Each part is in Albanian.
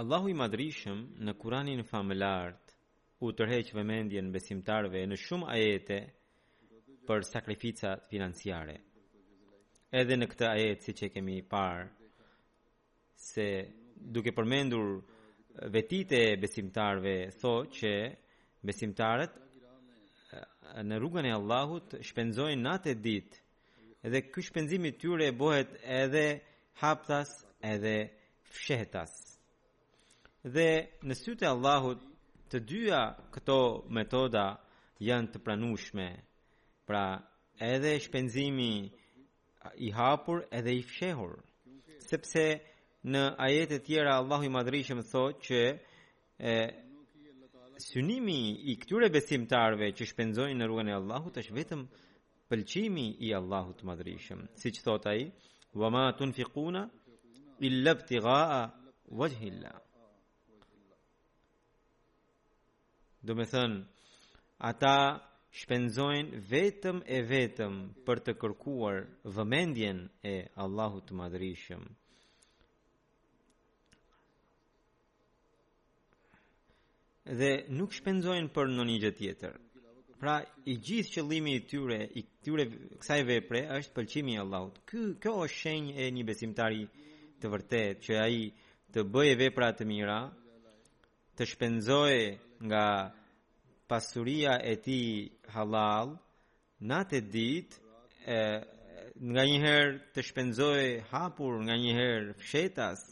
Allahu i madrishëm në kuranin famëlart u tërheq vëmendjen besimtarve në shumë ajete për sakrificat financiare. Edhe në këtë ajet siç e kemi parë, se duke përmendur vetitë e besimtarve, thotë që besimtarët në rrugën e Allahut shpenzojnë natë e ditë Dhe ky shpenzimi i tyre bëhet edhe haptas edhe fshehtas. Dhe në sytë e Allahut, të dyja këto metoda janë të pranueshme. Pra, edhe shpenzimi i hapur edhe i fshehur. Sepse në ajetet e tjera Allahu i Madhërishëm thotë që synimi i këtyre besimtarëve që shpenzojnë në rrugën e Allahut është vetëm Pëlqimi i Allahut të Madhërishëm, siç thotë ai, "Wa ma tunfiquna illa ibtigha'a wajhi Allah." Domethënë, ata shpenzojnë vetëm e vetëm për të kërkuar vëmendjen e Allahut të Madhërishëm. dhe nuk shpenzojnë për ndonjë gjë tjetër. Pra, i gjithë qëllimi i tyre, i tyre kësaj vepre është pëlqimi i Allahut. Ky kjo është shenjë e një besimtari të vërtetë që ai të bëjë vepra të mira, të shpenzojë nga pasuria e tij hallall Natë e ditë, nganjëherë të shpenzojë hapur, nganjëherë fshehtas,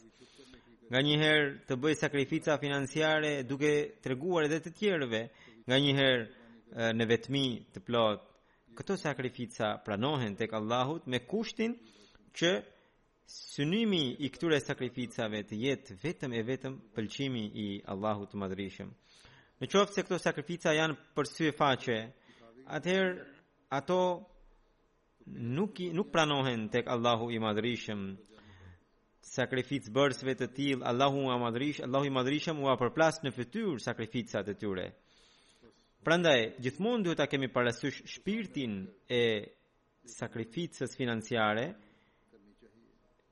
nganjëherë të bëjë sakrifica financiare duke treguar edhe të tjerëve, nganjëherë në vetmi të plotë. Këto sakrifica pranohen tek Allahu me kushtin që Synimi i këtyre sakrificave të jetë vetëm e vetëm pëlqimi i Allahut të Madhërishëm. Në qoftë se këto sakrifica janë për sy faqe, atëherë ato nuk nuk pranohen tek Allahu i Madhërishëm. Sakrificëbërësve të tillë, Allahu i Madhërish, Allahu i Madhërishëm ua përplas në fytyrë sakrificat e tyre. Prandaj, gjithmonë duhet ta kemi parasysh shpirtin e sakrificës financiare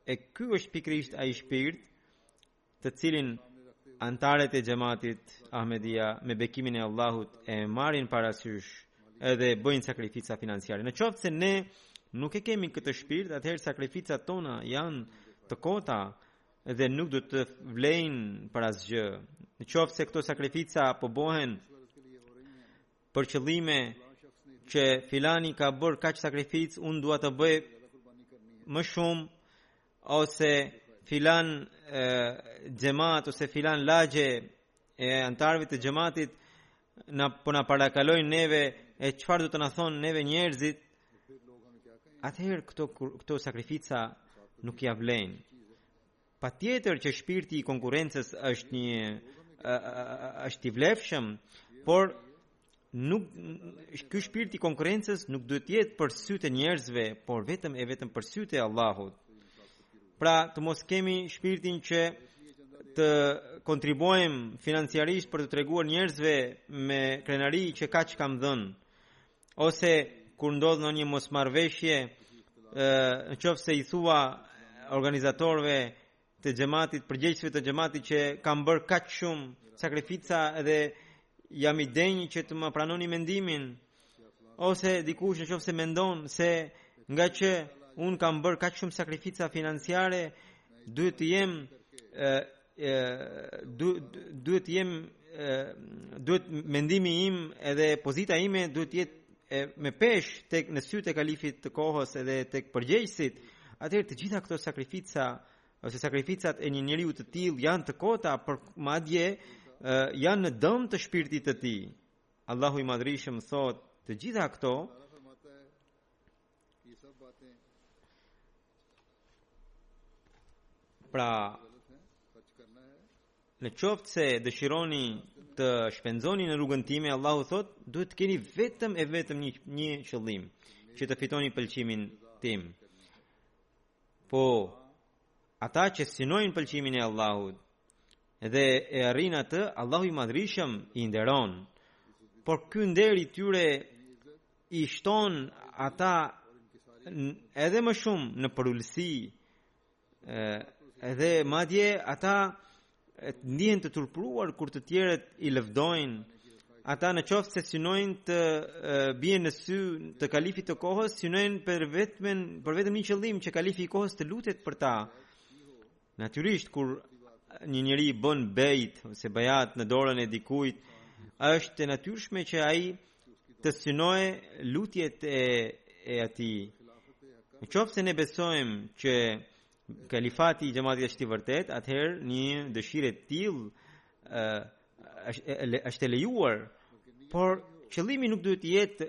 e ky është pikërisht ai shpirt të cilin anëtarët e xhematit Ahmedia me bekimin e Allahut e marrin parasysh edhe bëjnë sakrifica financiare. Në qoftë se ne nuk e kemi këtë shpirt, atëherë sakrificat tona janë të kota dhe nuk do të vlejnë për asgjë. Në qoftë se këto sakrifica po bëhen për qëllime që filani ka bërë kaq sakrifica, unë dua të bëj më shumë ose filan xhamat ose filan lagje e anëtarëve të xhamatit na po na parakalojnë neve e çfarë do të na thonë neve njerëzit atëherë këto këto sakrifica nuk ia vlejnë Patjetër që shpirti i konkurrencës është një është i vlefshëm, por nuk ky shpirt i konkurrencës nuk duhet të jetë për sytë e njerëzve, por vetëm e vetëm për sytë e Allahut. Pra, të mos kemi shpirtin që të kontribuojmë financiarisht për të treguar njerëzve me krenari që kaq kam dhënë. ose kur ndodh ndonjë mosmarrëveshje në qoftë se i thua organizatorëve të xhematit, përgjegjësve të xhematit që kam bërë kaq shumë sakrifica edhe jam i denjë që të ma pranoni mendimin, ose dikush në qoftë se mendon se ngaqë unë kam bërë kaq shumë sakrifica financiare, duhet të jem duhet të jem duhet mendimi im edhe pozita ime duhet të jetë me peshë tek në sytë e kalifit të kohës edhe tek përgjegjësit atëherë të gjitha këto sakrifica ose sakrificat e një njeriu të tillë janë të kota por madje janë në dëm të shpirtit të tij Allahu i madhërishëm thotë të gjitha këto Pra, në qoftë se dëshironi të shpenzoni në rrugën time, Allahu thotë, duhet të keni vetëm e vetëm një, një qëllim, që të fitoni pëlqimin tim. Po, ata që synojnë pëlqimin e Allahut, dhe e arrijnë atë, Allahu i madhërishëm i nderon. Por ky nder i tyre i shton ata edhe më shumë në përulësi edhe madje ata ndihen të turpruar kur të tjerët i lëvdojnë ata në qoftë se synojnë të bien në sy të kalifit të kohës synojnë për vetëm për vetëm një qëllim që kalifi i kohës të lutet për ta natyrisht kur një njeri bën bejt ose bajat në dorën e dikujt është e natyrshme që ai të synojë lutjet e e atij. Në qoftë se ne besojmë që kalifati i xhematit është i vërtetë, atëherë një dëshirë e tillë është e lejuar, por qëllimi nuk duhet të jetë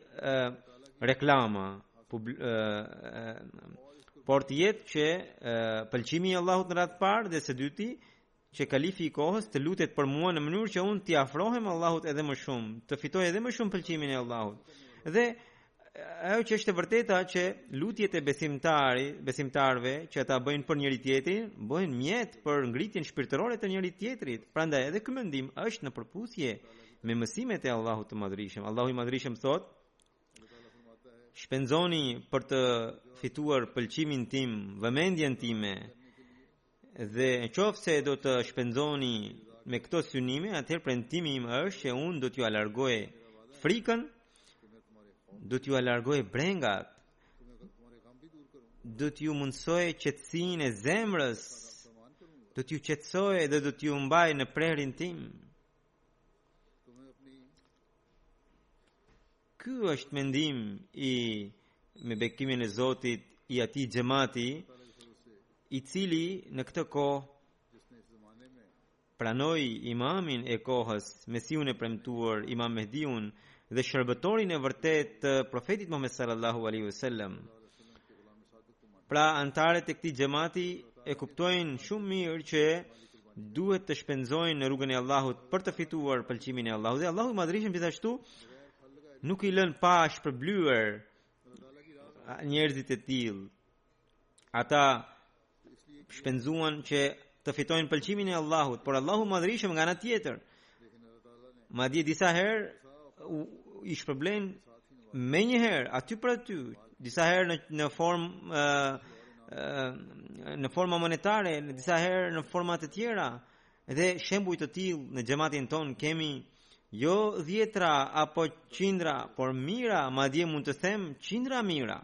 reklama, por të jetë që pëlqimi i Allahut në radhë të parë dhe së dyti Që kalifi i kohës të lutet për mua në mënyrë që unë t'i afrohem Allahut edhe më shumë, të fitoj edhe më shumë pëlqimin e Allahut. Dhe ajo që është e vërteta që lutjet e besimtari, besimtarëve që ata bëjnë për njëri-tjetrin, bëhen mjet për ngritjen shpirtërore të njëri-tjetrit. Prandaj edhe ky mendim është në përputhje me mësimet e Allahut të Madhërishëm. Allahu i Madhërishëm thotë: Shpenzoni për të fituar pëlqimin tim, vëmendjen time. Dhe në qofë se do të shpenzoni me këto synime, atëherë premtimi im është që unë do t'jua largoj frikën, do t'jua largoj brengat, do t'ju mundësoj qetësinë e zemrës, do t'ju qetësoj dhe do t'ju mbaj në prehrin tim. Ky është mendimi me bekimin e Zotit i atij xhamati i cili në këtë kohë pranoi imamin e kohës Mesihun e premtuar Imam Mehdiun dhe shërbëtorin e vërtetë të profetit Muhammed sallallahu alaihi wasallam Pra anëtarët e këtij xhamati e kuptojnë shumë mirë që duhet të shpenzojnë në rrugën e Allahut për të fituar pëlqimin e Allahut. Dhe Allahu i Madhërishëm gjithashtu nuk i lën pa shpërblyer njerëzit e tillë. Ata shpenzuan që të fitojnë pëlqimin e Allahut, por Allahu i Madhërishëm nga ana tjetër Madje disa herë i shpërblen menjëherë aty për aty, disa herë në, në formë në forma monetare, në disa herë në forma të tjera. Dhe shembuj të tillë në xhamatin tonë kemi jo dhjetra apo qindra, por mijëra, madje mund të them qindra mijëra.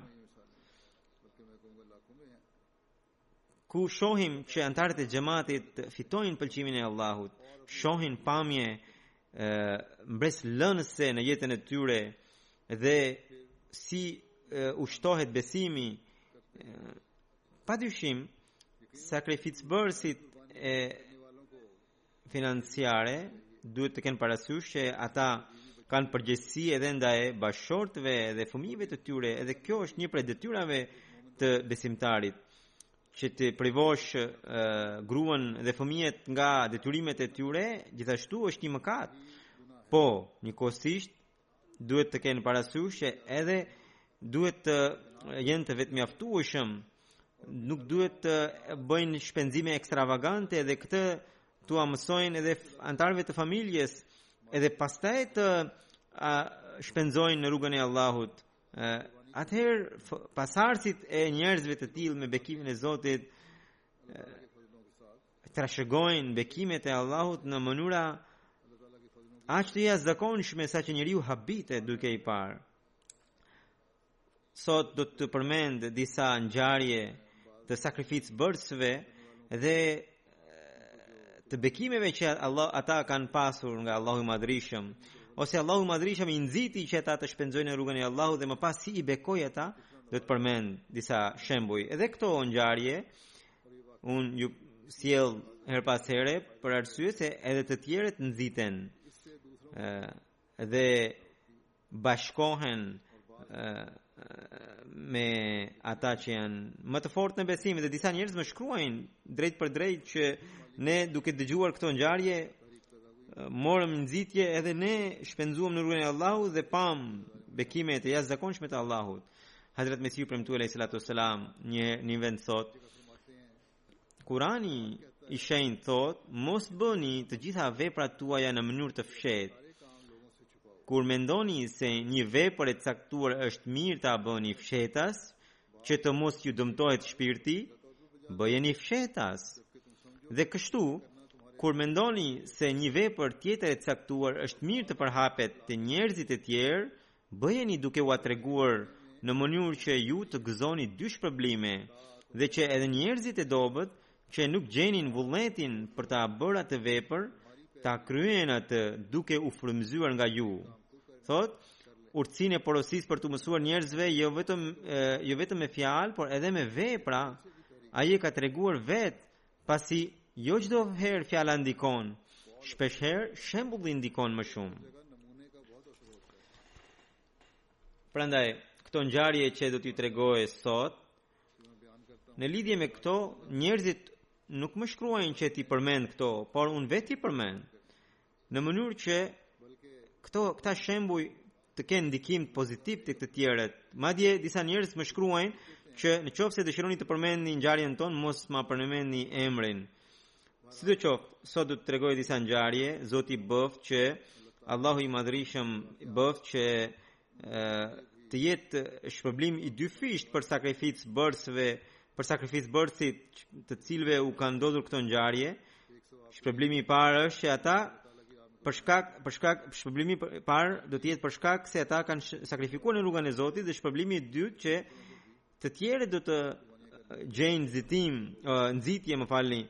ku shohim që anëtarët e xhamatit fitojnë pëlqimin e Allahut, shohin pamje ë mbresëlënëse në jetën e tyre dhe si u shtohet besimi pa dyshim sakrificëbërësit e financiare duhet të kenë parasysh që ata kanë përgjegjësi edhe ndaj bashkëshortëve dhe fëmijëve të tyre, edhe kjo është një prej detyrave të besimtarit që të privosh uh, gruan dhe fëmijët nga detyrimet e tyre, gjithashtu është një mëkat. Po, njëkohësisht, duhet të kenë parasysh që edhe duhet të jenë të vetëmjaftueshëm, nuk duhet të bëjnë shpenzime ekstravagante dhe këtë t'ua mësojnë edhe anëtarëve të familjes, edhe pastaj të a, shpenzojnë në rrugën e Allahut. Atëherë pasardhësit e njerëzve të tillë me bekimin e Zotit trashëgojnë bekimet e Allahut në mënyra aq të jashtëzakonshme saqë njeriu habitet duke i parë. Sot do të përmend disa ngjarje të sakrificëbërësve dhe të bekimeve që Allah ata kanë pasur nga Allahu i Madhrishëm ose Allahu i Madhrishëm i nxiti që ata të shpenzojnë në rrugën e Allahut dhe më pas si i bekoi ata do të përmend disa shembuj. Edhe këto ngjarje Unë ju sjell herë pas here për arsye se edhe të tjerët nxiten dhe bashkohen me ata që janë më të fortë në besim dhe disa njerëz më shkruajnë drejtpërdrejt që ne duke dëgjuar këto ngjarje morëm nxitje edhe ne shpenzuam në rrugën e Allahut dhe pamë bekime të jashtëzakonshme të Allahut. Hazret Mesiu Premtu Alej Salatu Selam një një vend thot Kurani i shenjtë thotë mos bëni të gjitha veprat tuaja në mënyrë të fshehtë Kur mendoni se një vepër e caktuar është mirë ta bëni fshehtas, që të mos ju dëmtohet shpirti, bëjeni fshehtas. Dhe kështu, kur mendoni se një vepër tjetër e caktuar është mirë të përhapet te njerëzit e tjerë, Bëjeni duke ua treguar në mënyrë që ju të gëzoni dy shpërblime dhe që edhe njerëzit e dobët që nuk gjenin vullnetin për ta bërë atë vepër, ta kryejnë atë duke u frymëzuar nga ju. Thotë, urtësinë e porosisë për t'u mësuar njerëzve jo vetëm jo vetëm me fjalë, por edhe me vepra. Ai e ka treguar vetë Pasi jo çdo herë fjala ndikon, shpeshherë shembulli ndikon më shumë. Prandaj, këto ngjarje që do t'ju tregoj sot, në lidhje me këto, njerëzit nuk më shkruajnë që t'i përmend këto, por unë vetë i përmend. Në mënyrë që këto këta shembuj të kenë ndikim pozitiv tek të tjerët. Madje disa njerëz më shkruajnë që në qoftë se dëshironi të përmendni ngjarjen tonë, mos ma përmendni emrin. Sidoqoftë, sot do të tregoj disa ngjarje, Zoti bëftë që Allahu i Madhrishëm bëftë që të jetë shpërblim i dyfishtë për sakrificëbërësve, për sakrificëbërësit të cilëve u kanë ndodhur këto ngjarje, shpërblimi i parë është që ata për shkak për shkak shpërblimi i parë do të jetë për shkak se ata kanë sakrifikuar në rrugën e Zotit dhe shpërblimi i dytë që të tjerët do të gjejnë nxitim, nxitje, më falni,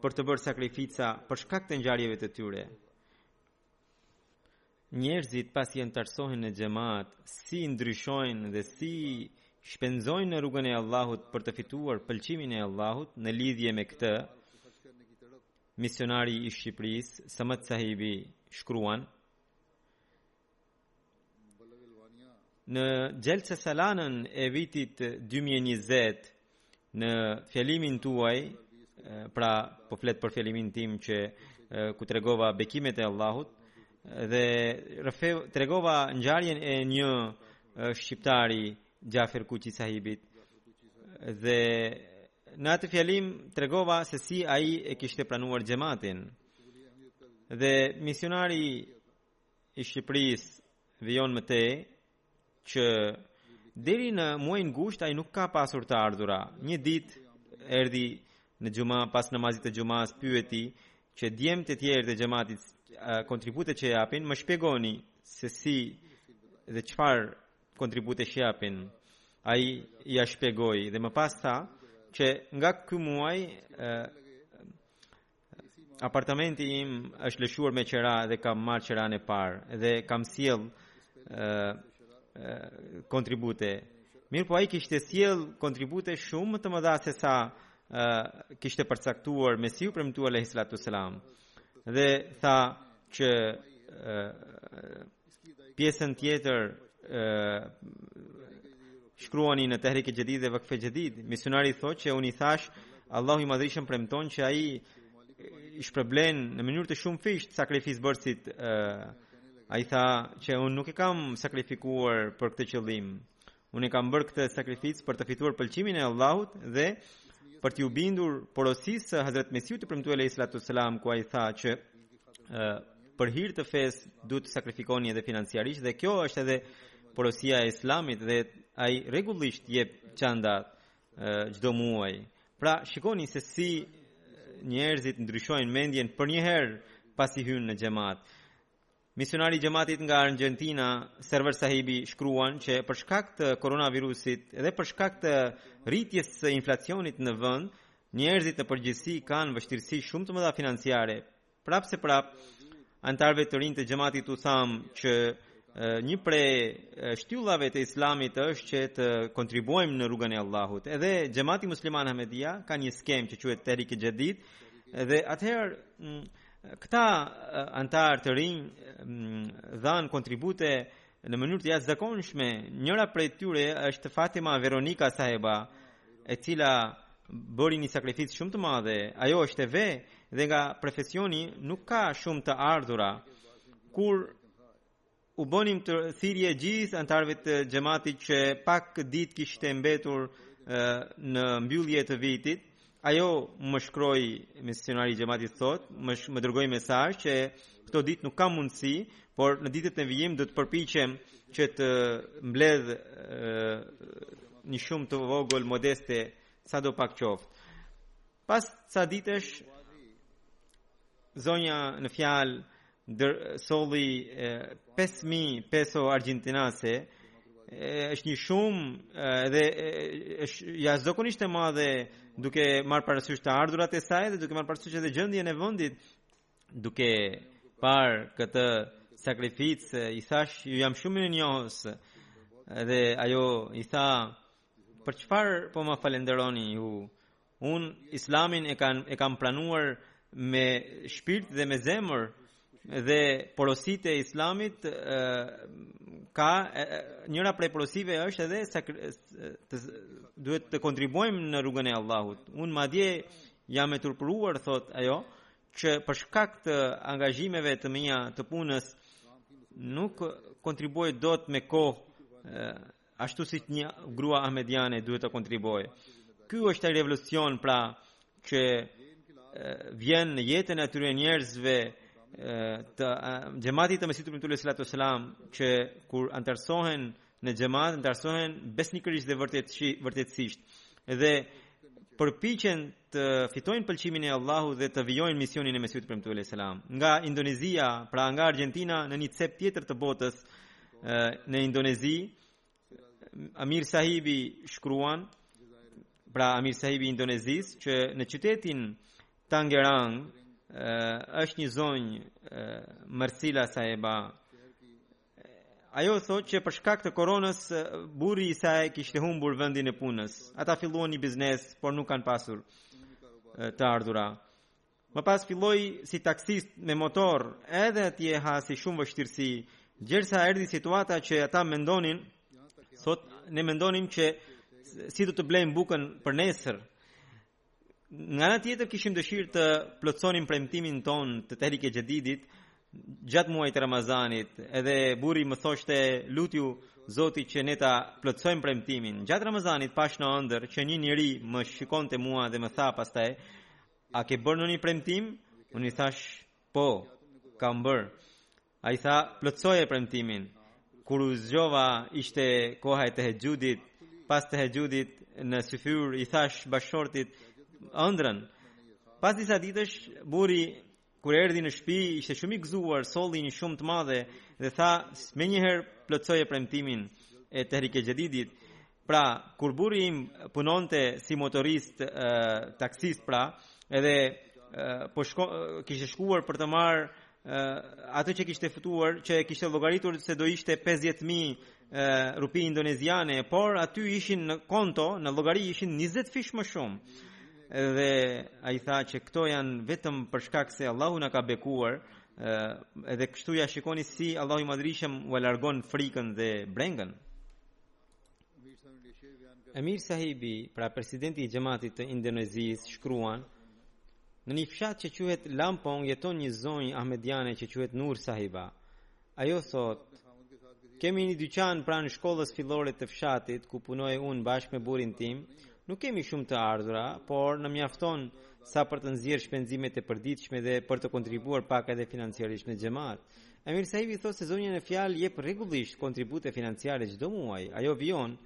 për të bërë sakrifica për shkak të ngjarjeve të tyre. Njerëzit pasi anëtarësohen në xhemat, si ndryshojnë dhe si shpenzojnë në rrugën e Allahut për të fituar pëlqimin e Allahut. Në lidhje me këtë, misionari i Shqipërisë, Samad Sahibi, shkruan: në Xhelse Salanën e vitit 2020 në fjalimin tuaj pra po flet për fjalimin tim që ku tregova bekimet e Allahut dhe tregova ngjarjen e një shqiptari Xhafer Kuqi sahibit dhe në atë fjalim tregova se si ai e kishte pranuar xhematin dhe misionari i Shqipërisë vijon më tej që deri në muajin gusht ai nuk ka pasur të ardhura. Një ditë erdhi në xhuma pas namazit të xhumas pyeti që djemt e tjerë të xhematit kontributet që japin, më shpjegoni se si dhe çfarë kontribute që japin. Ai ia shpjegoi dhe më pas tha që nga ky muaj Apartamenti im është lëshuar me qera dhe kam marrë qeranë e parë dhe kam sjellë kontribute. Mirëpo ai kishte sjellë kontribute shumë më të mëdha sesa kishte përcaktuar Mesihu i Premtuar alejhi salatu ue selam. Dhe tha që pjesën tjetër shkruani në Tehrik e Xhedid dhe Vakf e Xhedid. Misionari thotë që unë i thashë Allahu i Madhërishëm premton që ai i shpërblen në mënyrë të shumëfishtë sakrificëbërësit. Ai tha që unë nuk e kam sakrifikuar për këtë qëllim Unë e kam bërë këtë sakrificë për të fituar pëlqimin e Allahut dhe për t'iu bindur porosisë së Hazret Mesihut të Premtuar alejhi salatu ue selam ku ai tha që e, për hir të fesë duhet të sakrifikoni edhe financiarisht dhe kjo është edhe porosia e Islamit dhe ai rregullisht jep çanda çdo muaj. Pra shikoni se si njerëzit ndryshojnë mendjen përnjëherë pasi hyjnë në xhemat. Misionari i Xhematit nga Argjentina, Server Sahibi shkruan që për shkak të koronavirusit dhe për shkak të rritjes së inflacionit në vend, njerëzit në përgjithësi kanë vështirësi shumë të mëdha financiare. Prapëseprapë, anëtarëve të rinj të Xhematit u thamë që një prej shtyllave të islamit është që të kontribuojmë në rrugën e Allahut. Edhe Xhemati Musliman Ahmedia ka një skemë që quhet Tehrik e Xhedid dhe atëherë Këta anëtarë të rinj dhanë kontribute në mënyrë të jashtëzakonshme. Njëra prej tyre është Fatima Veronika Saheba, e cila bëri një sakrificë shumë të madhe. Ajo është e ve dhe nga profesioni nuk ka shumë të ardhura. Kur u bënim thirrje gjithë anëtarëve të xhamatit që pak ditë kishte mbetur në mbyllje të vitit. Ajo më shkroi misionari i xhamatit thotë, më sh, më dërgoi mesazh që këto ditë nuk kam mundësi, por në ditët në vijim do të përpiqem që të mbledh një shumë të vogël modeste sado pak qoftë. Pas ca ditësh zonja në fjalë Ndër solli 5.000 peso argjentinase, është një shumë edhe është jashtëzakonisht e madhe duke marrë parasysh të ardhurat e saj dhe duke marrë parasysh edhe gjendjen e vendit duke parë këtë sakrificë i thashë ju jam shumë mirënjohës dhe ajo i tha për çfarë po më falënderoni ju Unë Islamin e kam e kam pranuar me shpirt dhe me zemër dhe porositë e Islamit e, ka e, njëra prej porosive është edhe sa të, duhet të kontribuojmë në rrugën e Allahut. Unë madje jam e turpëruar thotë ajo që për shkak të angazhimeve të mia të punës nuk kontribuoj dot me kohë ashtu si një grua ahmediane duhet të kontribuojë. Ky është ai revolucion pra që vjen në jetën e atyre njerëzve të xhematit të Mesihut të Premtuar alejhi salatu ve selam që kur anëtarësohen në xhemat, anëtarësohen besnikërisht dhe vërtetësisht dhe përpiqen të fitojnë pëlqimin e Allahut dhe të vijojnë misionin e Mesihut të Premtuar alejhi salatu ve selam. Nga Indonezia, pra nga Argjentina, në një cep tjetër të botës, në Indonezi Amir Sahibi shkruan pra Amir Sahibi i Indonezisë që në qytetin Tangerang është një zonjë Marsila Saheba Ajo thotë që për shkak të koronës burri i saj kishte humbur vendin e punës. Ata filluan një biznes, por nuk kanë pasur të ardhura. Më pas filloi si taksist me motor, edhe atje hasi shumë vështirësi, gjersa erdhi situata që ata mendonin, thotë, ne mendonim që si do të blejmë bukën për nesër. Nga ana tjetër kishim dëshirë të plotësonim premtimin tonë të Tehrik-e-Xhedidit, gjatë muajit të Ramazanit, edhe burri më thoshte lutju Zotit që ne ta plotësojmë premtimin. Gjatë Ramazanit pashë në ëndërr që një njeri më shikonte mua dhe më tha pastaj, A ke bërë ndonjë premtim? Unë i thashë, po, kam bërë. Ai tha, plotësoje premtimin. Kur u zgjova, ishte koha e tehexhudit. Pas tehexhudit, në syfyr, i thashë bashkëshortit ëndrrën. Pas disa ditësh, burri Kur erdhi në shtëpi, ishte shumë i gëzuar, solli një shumë të madhe dhe tha, "Menjëherë plotësoje premtimin e Tehrike Xhedidit." Pra, kur burri im punonte si motorist e, taksist, pra, edhe e, po shko, e, kishte shkuar për të marrë atë që kishte fituar, që e kishte llogaritur se do ishte 50000 rupi indoneziane, por aty ishin në konto, në llogari ishin 20 fish më shumë. Dhe ai tha që këto janë vetëm për shkak se Allahu na ka bekuar, edhe kështu ja shikoni si Allahu i Madhërishëm ua largon frikën dhe brengën. Emir Sahibi, pra presidenti i xhematit të Indonezisë, shkruan: Në një fshat që quhet Lampung jeton një zonjë ahmediane që quhet Nur Sahiba. Ajo thotë, kemi një dyqan pranë shkollës fillore të fshatit ku punoj unë bashkë me burrin tim, nuk kemi shumë të ardhura, por na mjafton sa për të nxjerrë shpenzimet e përditshme dhe për të kontribuar pak edhe financiarisht në xhemat. Emir Sahibi thotë se zonja në fjalë jep rregullisht kontribute financiare çdo muaj. Ajo vijon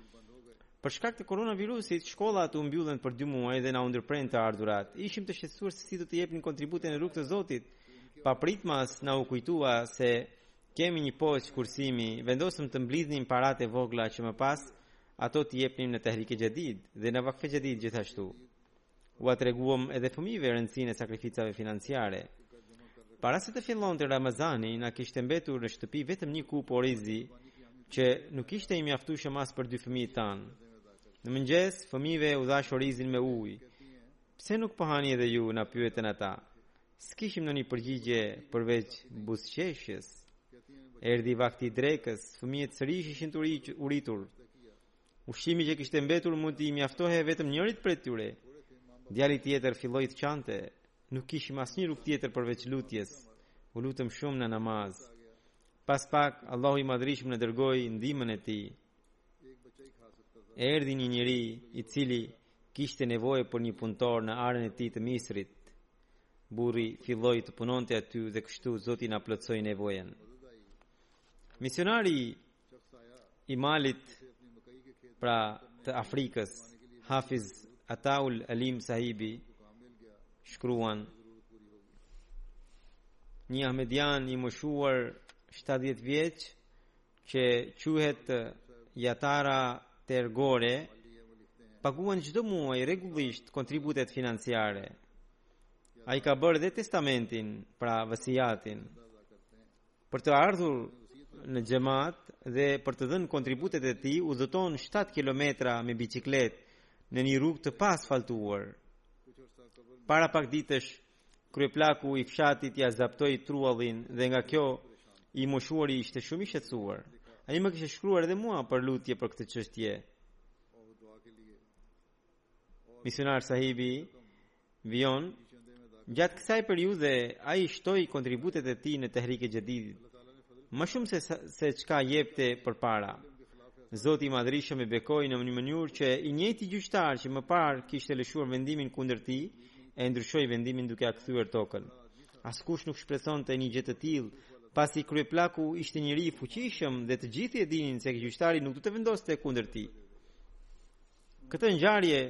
Për shkak të koronavirusit, shkollat u mbyllën për 2 muaj dhe na u ndërprenë të ardhurat. Ishim të shqetësuar se si do të jepnim kontribute në rrugë të Zotit. Papritmas na u kujtua se kemi një poç kursimi, vendosëm të mblidhnim paratë e vogla që më pas ato të jepnim në Tehrike Xhedid dhe në Vakfe Xhedid gjithashtu. Ua treguam edhe fëmijëve rëndësinë e sakrificave financiare. Para se të fillonte Ramazani, na kishte mbetur në shtëpi vetëm një kupë orizi që nuk ishte i mjaftueshëm as për dy fëmijët tanë. Në mëngjes, fëmijëve u dhashë orizin me ujë. Pse nuk po hani edhe ju, na pyetën ata. S'kishim ndonjë përgjigje përveç buzëqeshjes. Erdhi vakti i drekës, fëmijët sërish ishin të uritur. Ushqimi që kishte mbetur mund t'i mjaftonte vetëm njërit prej tyre. Djali tjetër filloi të qante. Nuk kishim asnjë rrugë tjetër përveç lutjes. U lutëm shumë në namaz. Pas pak Allahu i Madhërishëm na dërgoi ndihmën e tij. Erdhi një njeri i cili kishte nevojë për një punëtor në arën e tij të misrit. Burri filloi të punonte aty dhe kështu Zoti na plotësoi nevojën. Misionari i Malit pra të Afrikës, Hafiz Ataul Alim Sahibi shkruan një Ahmedian i moshuar 70 vjeç që quhet jatara tergore paguan çdo muaj rregullisht kontributet financiare. Ai ka bërë dhe testamentin, pra vasijatin, për të ardhur në xhamat dhe për të dhënë kontributet e tij udhëton 7 kilometra me biçikletë në një rrugë të paasfaltuar. Para pak ditësh Kryeplaku i fshatit ia zaptoi truallin dhe nga kjo i moshuari ishte shumë i shqetësuar. Ai më kishte shkruar edhe mua për lutje për këtë çështje. Misionar Sahibi vijon gjatë kësaj periudhe ai shtoi kontributet e tij në Tehrik e Xhedid Më shumë se se çka jepte përpara. Zoti i Madhërishëm e bekoi në një mënyrë që i njëjti gjyqtar që më parë kishte lëshuar vendimin kundër tij, e ndryshoi vendimin duke ia kthyer tokën. Askush nuk shpresonte një gjë të tillë, pasi kryeplaku ishte njeri i fuqishëm dhe të gjithë e dinin se gjyqtari nuk do të vendoste kundër tij. Këtë ngjarje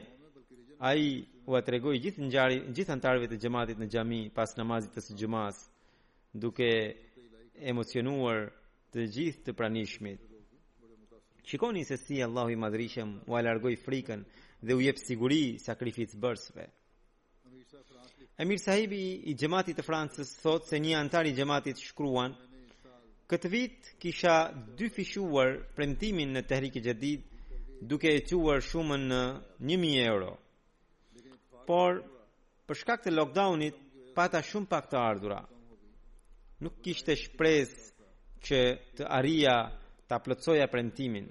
ai ua tregoi gjithë ngjarje gjithë anëtarëve të xhamatit në xhami pas namazit të së xhumasë. duke emocionuar të gjithë të pranishmit. Shikoni se si Allahu i Madhërishëm ua largoi frikën dhe u jep siguri sakrificëbërësve. Emir sahibi i xhematit të Francës thotë se një anëtar i xhematit shkruan Këtë vit kisha dyfishuar premtimin në Tehrik e Xhedid duke e çuar shumën në 1.000 euro. Por, Për shkak të lockdownit pata shumë pak të ardhura. Nuk kishte shpresë që të arrija ta plotësoja premtimin.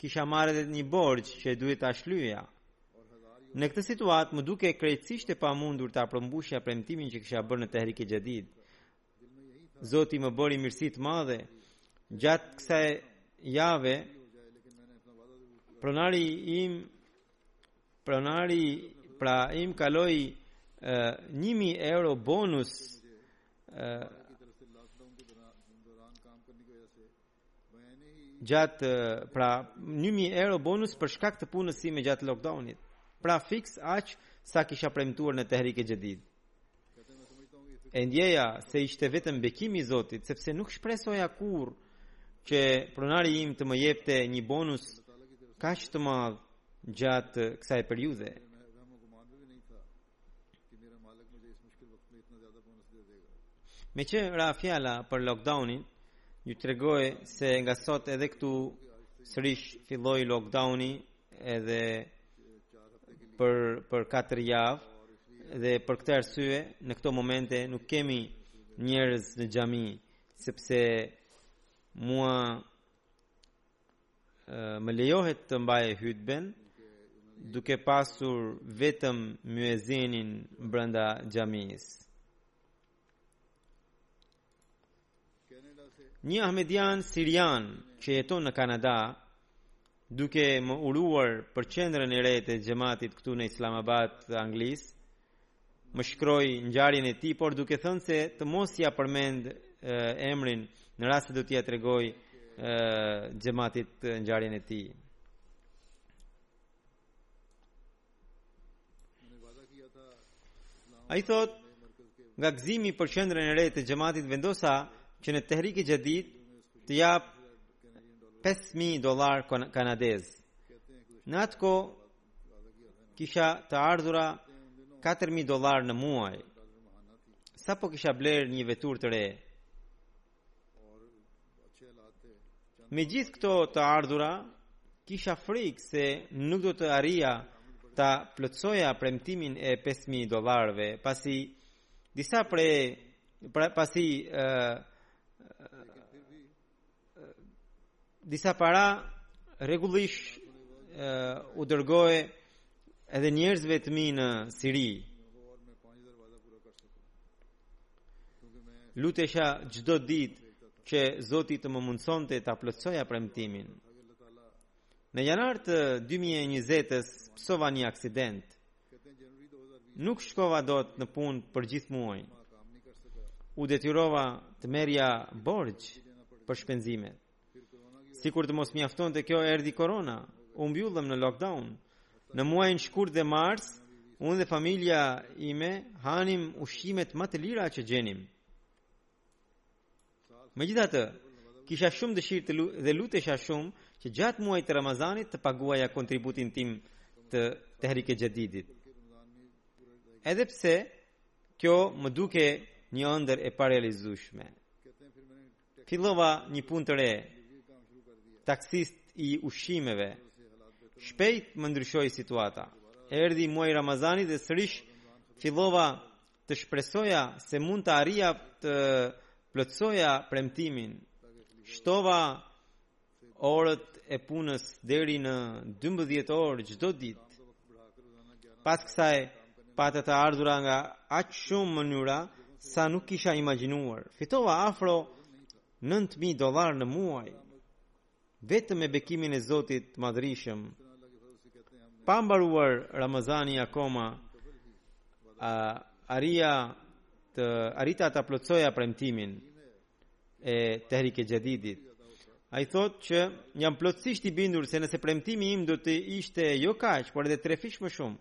Kisha marrë edhe një borxh që duhet ta shlyeja. Në këtë situatë më dukej krejtësisht e pamundur ta përmbushja premtimin që kisha bërë në Tehrik e Xhedid. Zoti më bëri mirësi të madhe gjatë kësaj jave pronari im pronari pra im kaloi 1000 euro bonus gjatë pra 1000 euro bonus për shkak të punës sime gjatë lockdownit. Pra fiks aq sa kisha premtuar në Tehrik e Xhedid. E ndjeja se ishte vetëm bekimi i Zotit, sepse nuk shpresoja kurrë që pronari im të më jepte një bonus kaq të madh gjatë kësaj periudhe. Meqë ra fjala për lockdownin, ju tregoj se nga sot edhe këtu sërish filloi lockdowni edhe për, për 4 javë dhe për këtë arsye në këto momente nuk kemi njerëz në xhami sepse mua më lejohet të mbaj hytben duke pasur vetëm myezinin brenda xhamisë. Një ahmedian sirian që jeton në Kanada duke më uruar për qendrën e re të xhamatit këtu në Islamabad të Anglisë më shkroi ngjarjen e tij, por duke thënë se të mos ia përmend emrin në rast se do t'ia tregoj xhamatit ngjarjen e tij. Ai thotë nga gëzimi për qendrën e re të xhamatit vendosa që në Tehrik-e Xhedid të jap 5000 dollarë kanadezë. Në atë kohë kisha të ardhura 4.000 dollarë në muaj. Sapo kisha blerë një veturë të re. Me gjithë këto të ardhura, kisha frikë se nuk do të arrija ta plotësoja premtimin e 5000 dollarëve, pasi disa pre, pra, pasi ë uh, disa para rregullisht u dërgoja edhe njerëzve të mi në Siri. Lutesha çdo ditë që Zoti të më mundësonte ta plotësoja premtimin. Në janar të 2020-s pësova një aksident. Nuk shkova dot në punë për gjithë muajin. U detyrova të merrja borxh për shpenzimet. Sikur të mos mjaftonte kjo erdhi korona, u mbyllëm në lockdown. Në muajin shkurt dhe mars, unë dhe familja ime hanim ushqimet më të lira që gjenim. Megjithatë, kisha shumë dëshirë të lu dhe lutesha shumë që gjatë muajit të Ramazanit të paguaja kontributin tim të Tehrik-e Xhedidit. Edhe pse, kjo më dukej një ëndërr e parealizueshme. Fillova një punë të re, taksist i ushqimeve. Shpejt më ndryshoi situata. Erdhi muaji i Ramazanit dhe sërish fillova Të shpresoja se mund të arrija të plotësoja premtimin. Shtova orët e punës deri në 12 orë çdo ditë. Pas kësaj pata të ardhura nga aq shumë mënyra sa nuk kisha imagjinuar. Fitova afro 9000 dollarë në muaj. Vetëm me bekimin e Zotit të Madhërishëm, pa mbaruar Ramazani akoma, a, arrija të arrita ta plotësoja premtimin e Tehrik e Jadidit. Ai thotë që jam plotësisht i bindur se nëse premtimi im do të ishte jo kaq, por edhe trefish më shumë,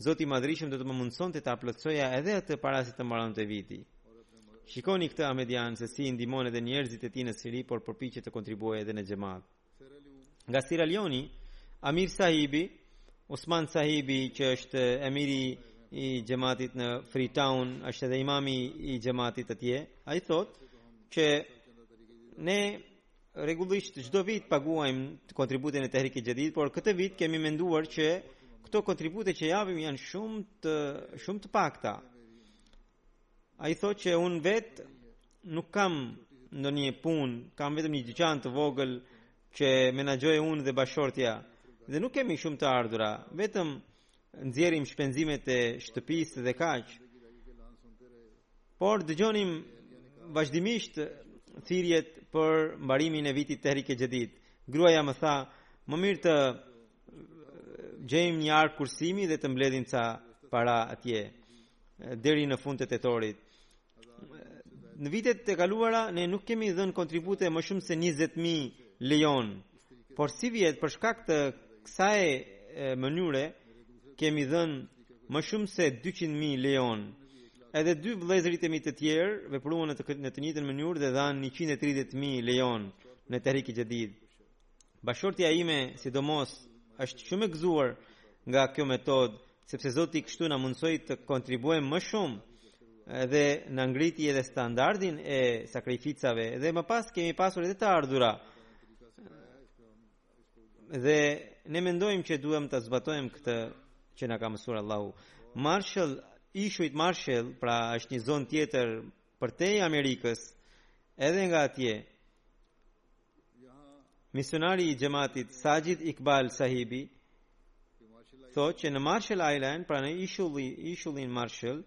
Zoti i Madhërishëm do të më mundësonte ta plotësoja edhe atë para se të mbaronte viti. Shikoni këtë ahmedian se si i ndihmon edhe njerëzit e tij në Siri, por përpiqet të kontribuojë edhe në xhamat. Nga Sierra Leone, Amir Sahibi, Osman Sahibi që është emiri i xhamatit në Freetown, është edhe imami i xhamatit atje. Ai thotë që ne Rregullisht çdo vit paguajmë kontributin e Tehrik e Jadid, por këtë vit kemi menduar që këto kontribute që japim janë shumë të shumë të pakta. Ai thotë që unë vetë nuk kam ndonjë punë, kam vetëm një dyqan të vogël që menaxhoj unë dhe bashkëshortja dhe nuk kemi shumë të ardhura, vetëm nxjerrim shpenzimet e shtëpisë dhe kaq. Por dëgjonim vazhdimisht thirrjet për mbarimin e vitit Tehrik e Jadid. Gruaja më tha, më mirë të gjejmë një arkë kursimi dhe të mbledhim ca para atje deri në fund të tetorit. Në vitet e kaluara ne nuk kemi dhënë kontribute më shumë se 20000 leon Por sivjet për shkak të kësaj mënyre kemi dhënë më shumë se 200.000 leon. Edhe dy vëllezërit e mi të tjerë vepruan në të në të njëjtën mënyrë dhe dhanë 130.000 leon në Tehrik e Jadid. Bashkëshortja ime, sidomos, është shumë e gëzuar nga kjo metodë Sepse Zoti kështu na mundësoi të kontribuojmë më shumë dhe na ngriti edhe standardin e sakrificave dhe më pas kemi pasur edhe të ardhura dhe ne mendojmë që duhet ta zbatojmë këtë që na ka mësuar Allahu Marshall, ishujt Marshall pra është një zonë tjetër përtej Amerikës edhe nga atje Misionari i xhamatit Sajid Iqbal Sahibi thotë që në Marshall Island, pra në ishulli, ishullin Marshall,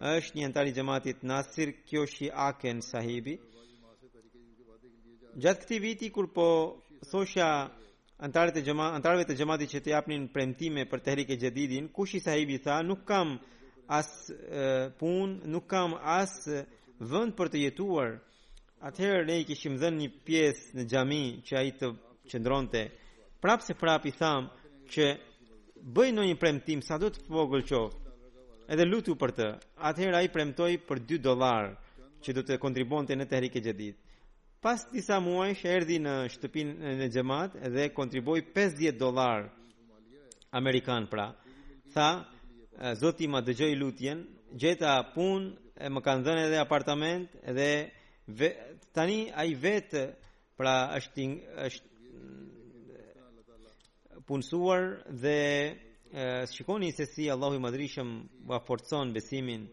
është një anëtar i xhamatit Nasir Kyoshi Aken Sahibi. Gjatë këtij viti kur po thosha Anëtarët e xhema, anëtarëve të xhamatit që të japnin premtime për Tehrik e Xhedidin, Kushi Sahibi tha, nuk kam as punë, nuk kam as vend për të jetuar. Atëherë ne i kishim dhënë një pjesë në xhami që ai të qëndronte. Prapëseprapë i thamë që bëj ndonjë premtim sado të vogël qoftë. Edhe lutu për të. Atëherë ai premtoi për 2 dollarë që do të kontribuonte në Tehrik e Xhedid. Pas disa muajsh erdhi në shtëpinë e xhamatit dhe kontribuoi 50 dollarë amerikanë pra. Tha, Zoti ma dëgjoi lutjen, gjeta punë e më kanë dhënë edhe apartament dhe ve, tani ai vetë pra është është punësuar dhe shikoni se si Allahu i Madhërishëm ua forcon besimin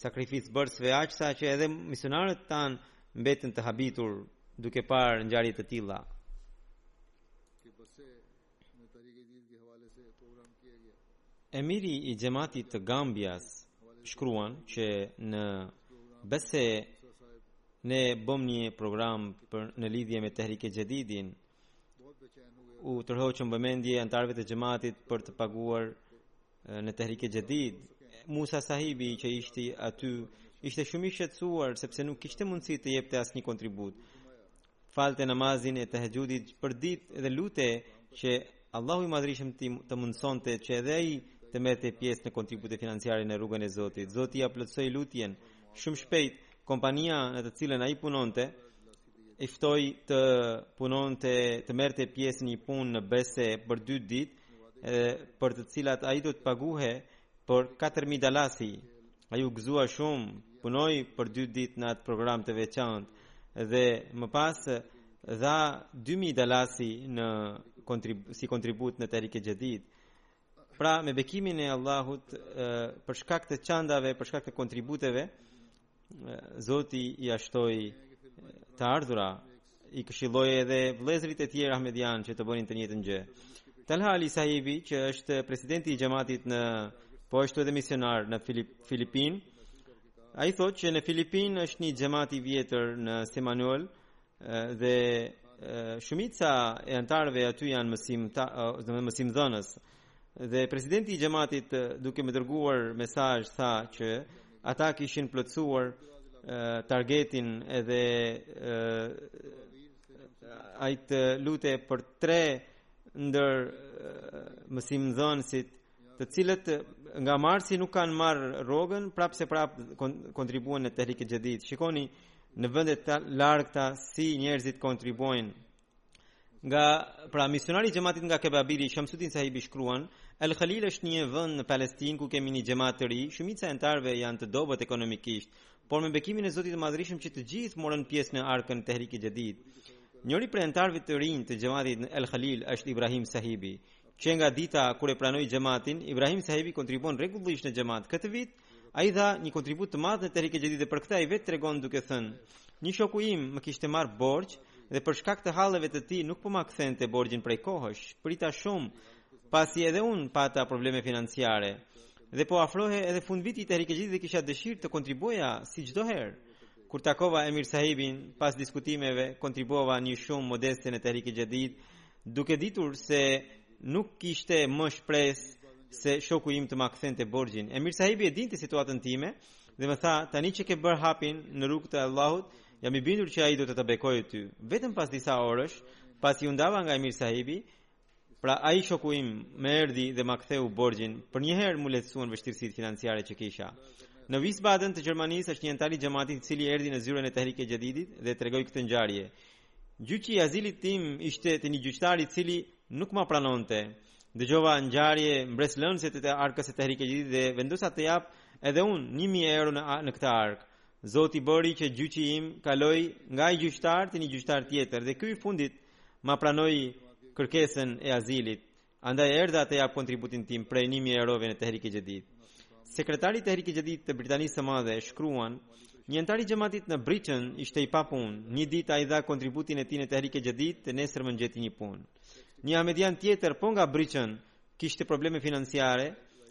sakrificëbërësve aq saqë edhe misionarët tanë mbeten të habitur duke parë ngjarje të tilla. Emiri i xhamatit të Gambias shkruan që në Basse ne bëmë një program për në lidhje me Tehrike Xhedidin, u tërhoqëm vëmendje anëtarëve të xhamatit për të paguar në Tehrike Xhedid. Musa Sahibi që ishte aty ishte shumë i shqetësuar sepse nuk kishte mundësi të jepte asnjë kontribut. Falte namazin e tahaxhudit përditë dhe lutej që Allahu i Madhërishëm t'i mundësonte që edhe ai të merrte pjesë në kontribute financiare në rrugën e Zotit. Zoti ia plotësoi lutjen. Shumë shpejt, kompania në të cilën ai punonte e ftoi të punonte, të merrte pjesë një punë në Basse për dy ditë për të cilat ai do të paguhej për 4.000 dalasi ai u gëzua shumë punoi për dy ditë në atë program të veçantë dhe më pas dha 2.000 dalasi në kontrib si kontribut në Tehrike Xhedid pra me bekimin e Allahut për shkak të çandave për shkak të kontributeve Zoti ia shtoi të ardhurat, i këshilloi edhe vëllezërit e tjerë ahmedianë që të bënin të njëjtën gjë. Talha Ali Sahibi, që është presidenti i xhamatit në, po ashtu edhe misionar në Filip, Filipine, ai thotë që në Filipine është një xhamat i vjetër në Semanuel, Dhe shumica e anëtarëve aty janë mësim, domethënë mësimdhënës. Dhe presidenti i xhamatit duke më dërguar mesazh tha që ata kishin plotësuar targetin edhe ai të lutej për tre ndër mësimdhënësit të cilët nga marsi nuk kanë marrë rrogën, prapë se prapë kontribuojnë në Tehrik e Jadid. Shikoni në vende të largëta si njerëzit kontribuojnë. Nga pra misionari i xhamatit nga Kebabiri, Shamsuddin Sahibi shkruan, El Khalil është një vend në Palestinë ku kemi një xhamat të ri, shumica e anëtarëve janë të dobët ekonomikisht, por me bekimin e Zotit të Madhërishëm që të gjithë morën pjesë në arkën Tehrik e Jadid. Njëri prej anëtarëve të rinj të xhamatit në El Khalil është Ibrahim Sahibi. Që nga dita kur e pranoi xhamatin, Ibrahim Sahibi kontribuon rregullisht në xhamat. Këtë vit ai dha një kontribut të madh në Tehrik e Jadid dhe për këtë ai vetë tregon duke thënë: "Një shoku im më kishte marrë borxh dhe për shkak të halleve të tij nuk po ma kthente borxhin prej kohësh. Prita shumë, pasi edhe unë pata probleme financiare. Dhe po afrohej edhe fundviti i Tehrik e Jadid dhe kisha dëshirë të kontribuoja si çdoherë. Kur takova Emir Sahibin, pas diskutimeve, kontribuova një shumë modeste në Tehrik e Jadid Duke ditur se nuk kishte më shpresë se shoku im të ma kthente borxhin. Emir sahibi e dinte situatën time dhe më tha, tani që ke bërë hapin në rrugë të Allahut, jam i bindur që ai do të të bekojë ty. Vetëm pas disa orësh, pasi u ndava nga Emir sahibi, pra ai shoku im më erdhi dhe ma ktheu borxhin, përnjëherë m'u lehtësuan vështirësitë financiare që kisha. Në Wiesbaden të Gjermanisë është një anëtar i xhamatit i cili erdhi në zyrën e Tehrike Jadidit dhe tregoi këtë ngjarje. Gjyqi i azilit tim ishte te një gjyqtar i cili nuk ma pranonte. Dëgjova ngjarje mbresëlënëse të arkës së Tehrik e Jadid dhe vendosa të jap edhe unë 1000 euro në në këtë arkë. Zoti bëri që gjyqi im kaloi nga ai gjyqtar te një gjyqtar tjetër dhe ky i fundit ma pranoi kërkesën e azilit. Andaj erdha të jap kontributin tim prej një mijë eurove në Tehrik e Jadid. Sekretari i Tehrik e Jadid të Britanisë së Madhe shkruan, një anëtar i xhamatit në Britain ishte i papunë. Një ditë ai dha kontributin e tij në Tehrik e Jadid të nesërmen gjeti një punë. Një ahmedian tjetër po nga Britain kishte probleme financiare,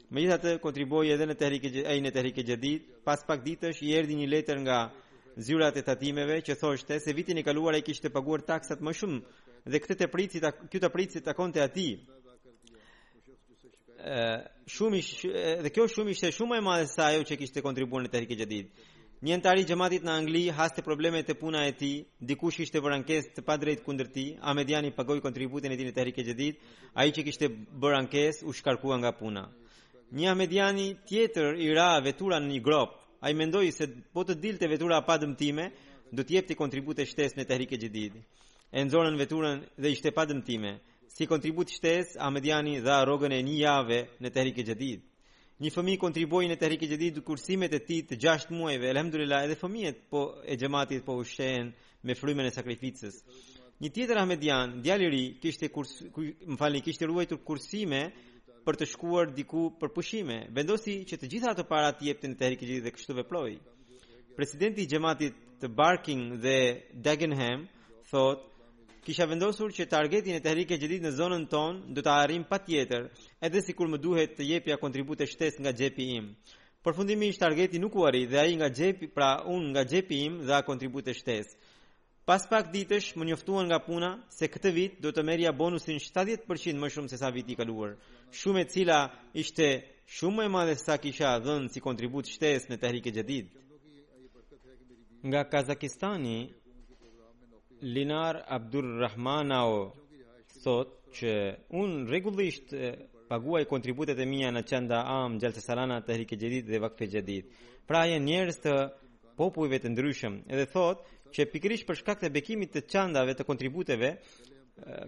megjithatë kontribuoi edhe në Tehrik e, ai në Tehrik e Jadid. Pas pak ditësh i erdhi një letër nga zyrat e tatimeve që thoshte se vitin e kaluar ai kishte paguar taksat më shumë dhe këtë tepricë, kjo tepricë i takonte atij. Shuma dhe kjo shumë ishte shumë më e madhe se ajo që kishte kontribuar në Tehrik Jadid. Një anëtar i xhamatit në Angli haste probleme te puna e tij, dikush kishte bërë ankesë të padrejtë kundër tij, Ahmediani pagoi kontributin e tij në Tehrik Jadid, ai që kishte bërë ankesë u shkarkua nga puna. Një Ahmediani tjetër i ra vetura në një gropë. Ai mendoi se po të dilte vetura pa dëmtime, do të jepte kontribute shtesë në Tehrik Jadid. e nxorën veturën dhe ishte pa dëmtime. Si kontribut shtesë, Ahmediani dha rrogën e një jave në Tehrik e Xhedid. Një fëmijë kontribuoi në Tehrik e Xhedid kursimet e tij të gjashtë muajve, elhamdulillah edhe fëmijët po, e xhematit po ushqehen me frymën e sakrificës. Një tjetër Ahmedian, djalë i ri, kishte kurs, më falni, kishte ruajtur kursime për të shkuar diku për pushime. Vendosi që të gjitha ato para të jepte në Tehrik e Xhedid dhe kështu veproi. Presidenti i xhematit të Barking dhe Dagenham thotë Kisha vendosur që targetin e Tehrike Xhedid në zonën tonë do ta arrijmë patjetër, edhe sikur më duhet të jepja kontribute shtesë nga xhepi im. Përfundimisht targeti nuk u arrit dhe ai nga xhepi, pra unë nga xhepi im dha kontribute shtesë. Pas pak ditësh më njoftuan nga puna se këtë vit do të merrja bonusin 70 për qind më shumë se sa viti i kaluar, shumë e cila ishte shumë më e madhe se sa kisha dhënë si kontribut shtesë në Tehrik e Xhadid. Nga Kazakistani Linar Abdur Rahmanao thotë që unë rregullisht paguaj kontributet e mia në çanda am, Xhalsa Salana, Tehrik e Xhadid dhe Vakfe Xhadid. Pra janë njerëz të popujve të ndryshëm dhe thotë që pikërisht për shkak të bekimit të çandave të kontributeve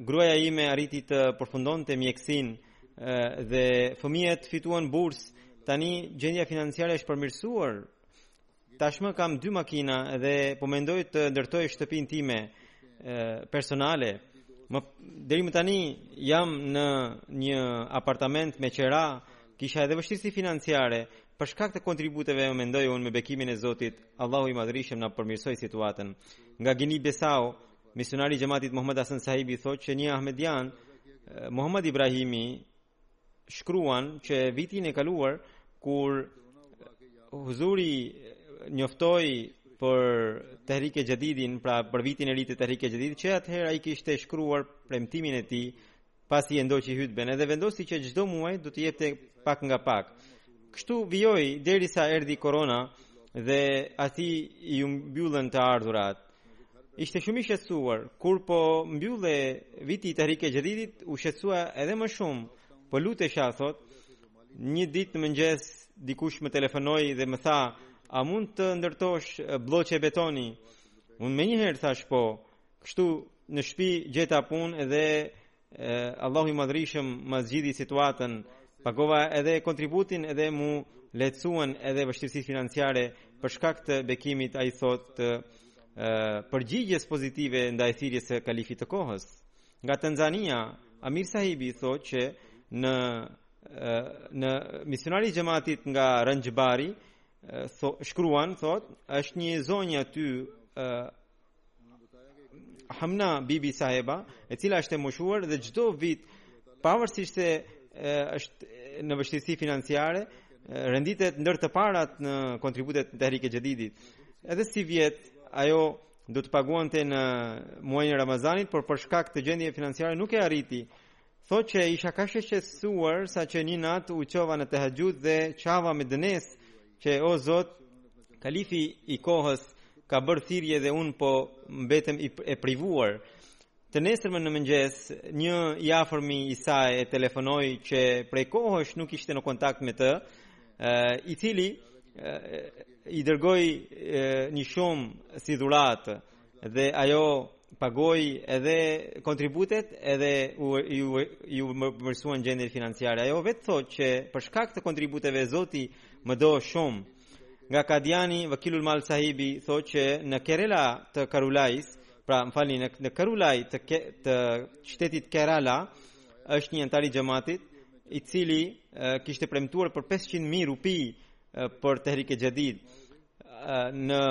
gruaja ime arriti të përfundonte mjekësinë dhe fëmijët fituan bursë. Tani gjendja financiare është përmirësuar. Tashmë kam dy makina dhe po mendoj të ndërtoj shtëpinë time personale. Më deri më tani jam në një apartament me qera Kisha edhe vështirësi financiare, për shkak të kontributeve më mendoj unë me bekimin e Zotit, Allahu i madhërishëm na përmirësoi situatën. Nga Gini Besau, misionari i xhematit Muhammed Hasan Sahibi thotë që një Ahmedian, eh, Muhammed Ibrahimi, shkruan që vitin e kaluar, kur huzuri eh, njoftoi për Tehrik e Xhadidin, pra për vitin e ri të Tehrik e Xhadidit, që atëherë ai kishte shkruar premtimin e tij Pasi e ndoqi hutben edhe vendosi që çdo muaj do të jepte pak nga pak. Kështu vijoi derisa erdhi korona dhe atij iu mbyllën të ardhurat. Ishte shumë i shqetësuar kur po mbyllej viti i Tahrik e Xhadidit, u shqetësua edhe më shumë. Po lutesha thotë, një ditë në mëngjes dikush më telefonoi dhe më tha, "A mund të ndërtosh blloqe betoni?" Unë menjëherë thashë po, Kështu në shpi gjeta punë dhe Allahu i madhërishëm më zgjidhi situatën, pagova edhe kontributin edhe m'u lehtësuan edhe vështirësitë financiare për shkak të bekimit ai thotë përgjigjes pozitive ndaj thirrjes së kalifit të kohës. Nga Tanzania, Amir Sahibi thotë që në në misionari i xhematit nga Zanxhbari shkruan thotë është një zonjë aty Hamna Bibi Saheba, e cila është e moshuar dhe çdo vit pavarësisht se është në vështirësi financiare, renditet ndër të parat në kontributet të Tahrik e Jadidit. Edhe sivjet ajo do të paguante në muajin e Ramazanit, por për shkak të gjendjes financiare nuk e arriti Thotë që isha kaq e shqetësuar saqë një natë u çova në tahajjud dhe qava me dënesë që o Zot, kalifi i kohës ka bërë thirrje dhe unë po mbetem i e privuar. Të nesërmen në mëngjes, një i afërmi i saj e telefonoi që prej kohësh nuk ishte në kontakt me të, i cili i dërgoi një shumë si dhuratë dhe ajo pagoi edhe kontributet edhe u iu iu përmirësuan gjendje financiare. Ajo vetë thotë që për shkak të kontributeve Zoti më do shumë. Nga Kadiani Vakilul Mal Sahibi thotë që në Kerala të Karulais, pra më falni në, në Karulai të ke, të shtetit Kerala është një anëtar i xhamatit i cili kishte premtuar për 500.000 rupi për Tehrik e Jadid në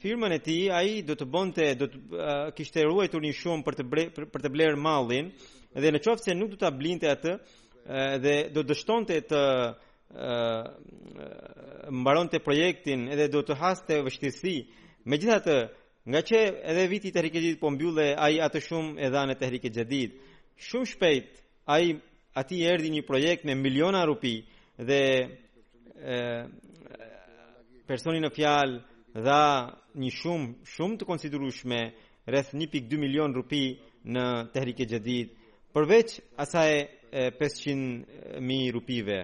firmën e tij ai do të bënte do të uh, kishte ruajtur një shumë për të bre, për, për të blerë mallin dhe në qoftë se nuk do ta blinte atë uh, dhe do dështonte të uh, mbaronte projektin edhe do të haste vështirësi megjithatë Ngaqë edhe viti i Tehrik e Jadid po mbyllej, ai atë shumë e dha në Tehrik e Jadid. Shumë shpejt ai atij erdhi një projekt me miliona rupi dhe e, personi në fjalë dha një shumë shumë të konsiderueshme rreth 1.2 milion rupi në Tehrik e Jadid përveç asaj 500 mijë rupive.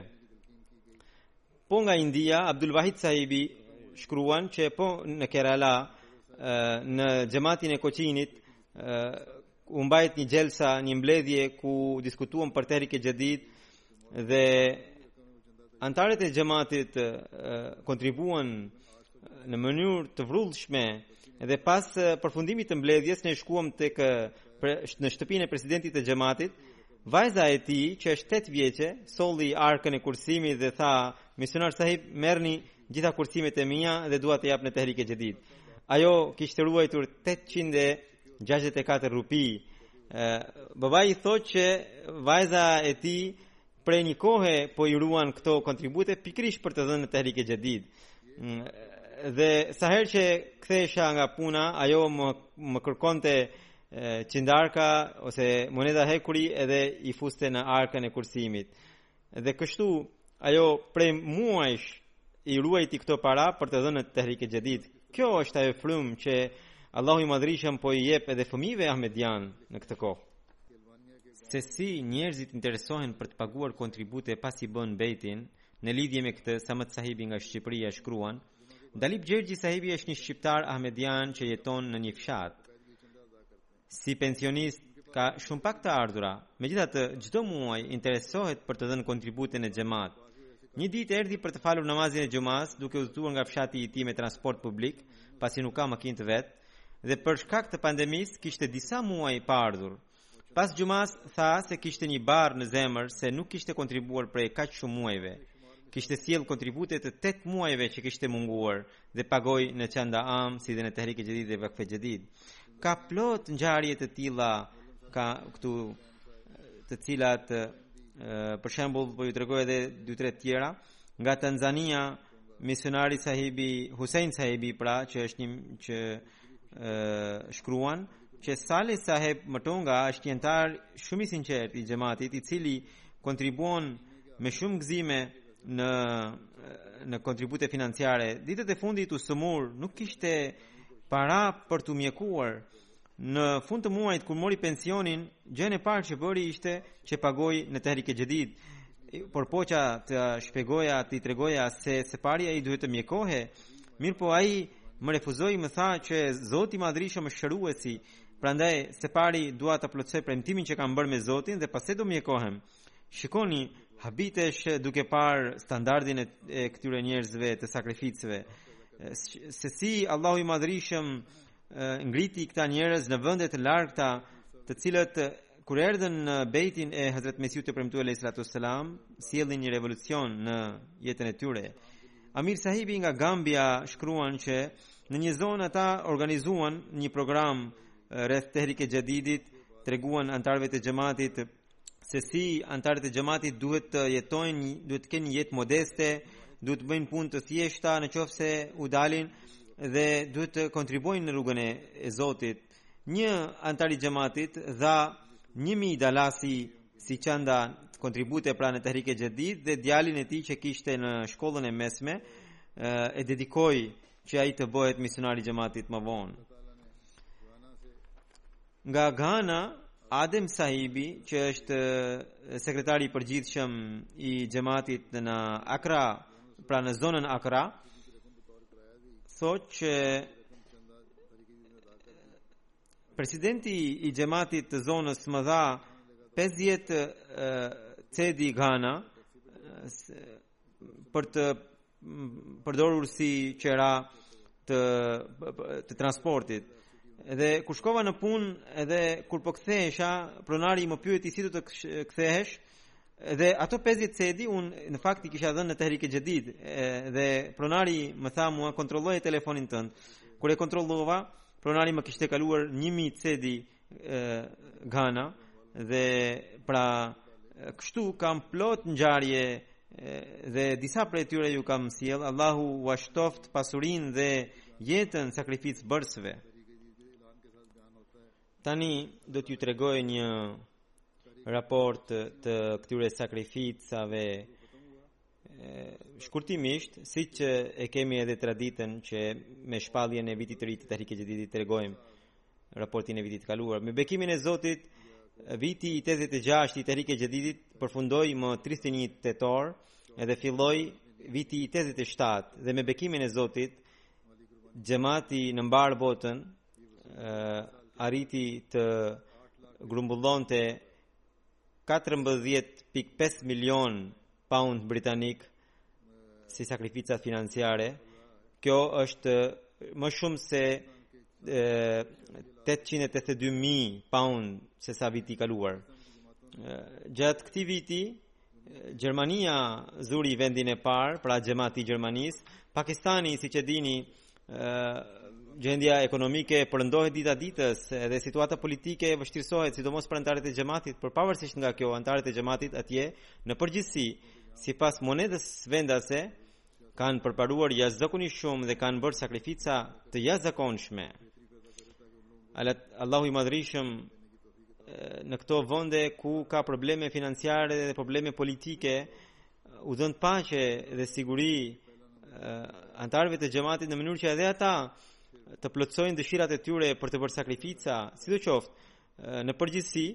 Po nga India, Abdul Wahid Sahibi shkruan që po në Kerala, në xhamatin e Koqinit, u mbajt një xhelsa, një mbledhje ku diskutuam për Tehrik e Jadid dhe anëtarët e xhamatit kontribuan në mënyrë të vrullshme dhe pas përfundimit të mbledhjes ne shkuam tek në shtëpinë e presidentit të xhamatit Vajza e tij, që është tetë vjeçe, solli arkën e kursimit dhe tha, Misionar sahib, merrni gjitha kursimet e mia dhe dua të jap në Tehrik e Jadid. Ajo kishte ruajtur 864 rupi. Babai thotë që vajza e tij prej një kohe po i ruan këto kontribute pikërisht për të dhënë në Tehrik e Jadid. Mm, dhe sa herë që kthehesha nga puna, ajo më më kërkonte qindarka ose moneda hekuri edhe i fuste në arkën e kursimit. Dhe kështu, ajo prej muajsh i ruajti këto para për të dhënë në Tehrik e Xhedid. Kjo është ajo frymë që Allahu i madhërishëm po i jep edhe fëmijëve ahmedianë në këtë kohë. Se si njerëzit interesohen për të paguar kontribute pasi bëjnë bejtin, në lidhje me këtë, Samet Sahibi nga Shqipëria shkruan, Dalip Gjergji sahibi është një shqiptar ahmedian që jeton në një fshat. Si pensionist ka shumë pak të ardhura, megjithatë çdo muaj interesohet për të dhënë kontributin e xhamatit. Një ditë erdhi për të falur namazin e xhumasë duke udhëtuar nga fshati i tij me transport publik, pasi nuk ka makinë të vet, dhe për shkak të pandemisë kishte disa muaj pa ardhur. Pas xhumasë tha se kishte një barrë në zemër se nuk kishte kontribuar prej kaq shumë muajve. Kishte sjellë kontribute të 8 muajve që kishte munguar dhe pagoi në Çanda Am si dhe në Tehrik e Xhedid dhe Vakf e Xhedid. Ka plot ngjarje të tilla ka këtu të cilat për shembull po ju tregoj edhe dy tre të tjera nga Tanzania misionari sahibi Husein sahibi pra që është një që shkruan që Salih Sahib Matonga është një anëtar shumë i sinqertë i xhamatit i cili kontribuon me shumë gëzime në në kontribute financiare. Ditët e fundit u sëmurë, nuk kishte para për t'u mjekuar. Në fund të muajit kur mori pensionin, gjënë e parë që bëri ishte që pagoi në Tehrik e Xhedid. U përpoqa t'i shpjegoja, t'i tregoja se së pari ai duhet të mjekohej Mirëpo ai më refuzoi më tha që Zoti i Madhërishëm është shëruesi, prandaj së pari dua ta plotësoj premtimin që kam bërë me Zotin dhe pastaj do mjekohem. Shikoni, habitesh duke parë standardin e, e këtyre njerëzve të sakrificave. Se si Allahu i Madhërishëm ngriti këta njerëz në vende të largëta, të cilët Kur erdhën në bejtin e Hazret Mesihut të premtuar alejhi salatu vesselam, sjellin një revolucion në jetën e tyre. Amir Sahibi nga Gambia shkruan që në një zonë ata organizuan një program rreth Tehrik e Xhedidit, treguan anëtarëve të xhamatit se si anëtarët e xhamatit duhet të jetojnë, duhet të kenë një jetë modeste, duhet të bëjnë punë të thjeshta në qoftë se u dalin dhe duhet të kontribuojnë në rrugën e Zotit. Një anëtar i xhamatit dha 1000 dalasi si çanda kontribute pra në Tehrik e Xhedid dhe djalin e tij që kishte në shkollën e mesme e dedikoi që ai të bëhet misionar i xhamatit më vonë. Nga Gana Adem Sahibi që është sekretari i përgjithshëm i xhamatit në Akra, pra në zonën Akra, thotë që Presidenti i xhematit të zonës më dha 50 cedi gana për të përdorur si qera të, të transportit. Dhe kur shkova në punë, edhe kur po kthehesha, pronari më pyeti ti si do të kthehesh, Dhe ato 50 cedi unë në fakt i kisha dhënë në Tehrik e Xhedid dhe pronari më tha mua kontrolloje telefonin tënd. Kur e kontrollova, pronari më kishte kaluar 1000 cedi Ghana dhe pra kështu kam plot ngjarje dhe disa prej tyre ju kam sjell Allahu ua shtoftë pasurinë dhe jetën sakrificëbërësve Tani do t'ju tregoj një raport të këtyre sakrificave shkurtimisht, siç e kemi edhe traditën që me shpalljen e vitit të ri të Tehrik e Xhedidit tregojmë raportin e vitit të kaluar. Me bekimin e Zotit, viti i 86 i Tehrik e Xhedidit përfundoi më 31 tetor edhe filloi viti i 87 dhe me bekimin e Zotit, xhemati në mbarë botën, arriti të grumbullonte 14.5 milion paund britanik si sakrifica financiare. Kjo është më shumë se 882.000 paund sesa viti i kaluar. Gjatë këtij viti, Gjermania zuri vendin e parë, pra xhemati i Gjermanisë. Pakistani, siç e dini, gjendja ekonomike po rëndohet dita ditës edhe situata politike vështirësohet sidomos për anëtarët e xhematit por pavarësisht nga kjo anëtarët e xhematit atje në përgjithësi sipas monedhës vendase kanë përparuar jashtëzakonisht shumë dhe kanë bërë sakrifica të jashtëzakonshme Allahu i madhërishëm në këto vende ku ka probleme financiare dhe probleme politike u dhëntë paqe dhe siguri anëtarëve të xhematit në mënyrë që edhe ata të plotësojnë dëshirat e tyre për të bërë sakrifica, sidoqoftë në përgjithësi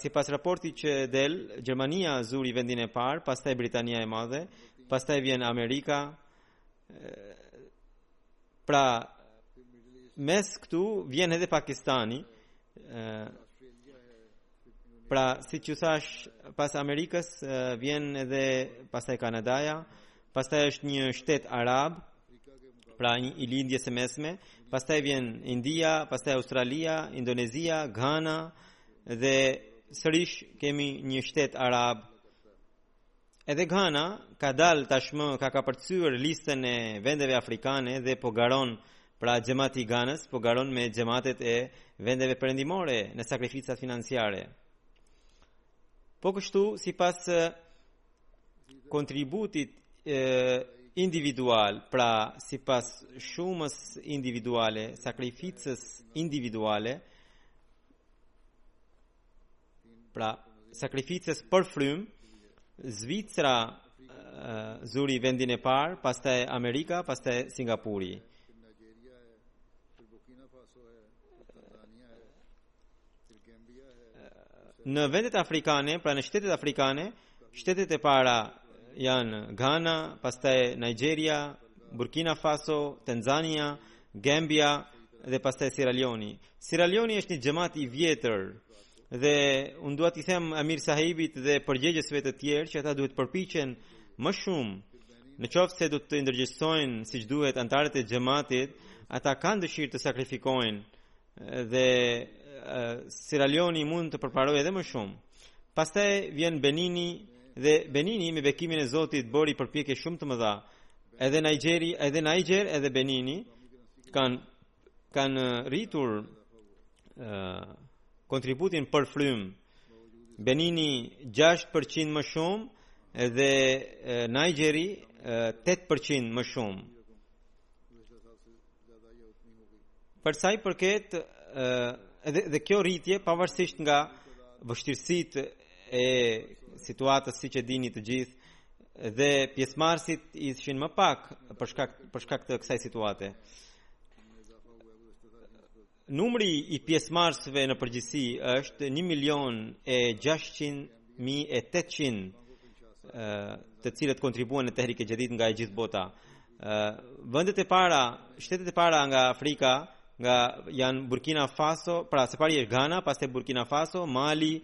sipas raportit që del, Gjermania zuri vendin e parë, pastaj Britania e Madhe, pastaj vjen Amerika, Pra, mes këtu vjen edhe Pakistani, pra, siç u thashë, pas Amerikës vjen edhe pastaj Kanadaja, pastaj është një shtet arab, pra një i Lindjes së Mesme, pastaj vjen India, pastaj Australia, Indonezia, Gana dhe sërish kemi një shtet arab Edhe Ghana ka dalë tashmë ka kapërcyer listën e vendeve afrikane dhe po garon pra xhamati i Ghanës po garon me xhamatet e vendeve perëndimore në sakrificat financiare. Po kështu sipas kontributit e, individual, pra sipas shumës individuale, sakrificës individuale, Pra, sakrificës për frymë, Zvicra zuri vendin e parë, pastaj Amerika, pastaj Singapuri. Në vendet afrikane, pra në shtetet afrikane, uh, Shtetet e para janë Ghana, pastaj Nigeria, Burkina Faso, Tanzania, Gambia dhe pastaj Sierra Leone. Sierra Leone është një xhamat i vjetër dhe unë dua t'i them Amir Sahibit dhe përgjegjësve të tjerë që ata duhet të përpiqen më shumë në qoftë se do të ndërgjegjësojnë siç duhet anëtarët e xhamatit, ata kanë dëshirë të sakrifikojnë Dhe Siralioni mund të përparojë edhe më shumë. Pastaj vjen Benini dhe Benini me bekimin e Zotit bëri përpjekje shumë të mëdha. Edhe Nigeri, edhe Niger, edhe Benini kanë kanë rritur uh, kontributin për frymë. Benini 6% më shumë dhe uh, Nigeri uh, 8% më shumë. Për sa i përket edhe dhe kjo rritje pavarësisht nga vështirësitë e situatës siç e dini të gjithë dhe pjesëmarrësit ishin më pak për shkak për shkak të kësaj situate. Numri i pjesëmarrësve në përgjithësi është 1 milion e 600 mijë e 800 të cilët kontribuan në Tehrik e Jadid nga e gjithë bota. Vendet e para, shtetet e para nga Afrika, nga janë Burkina Faso, pra së pari është Ghana, pastaj Burkina Faso, Mali,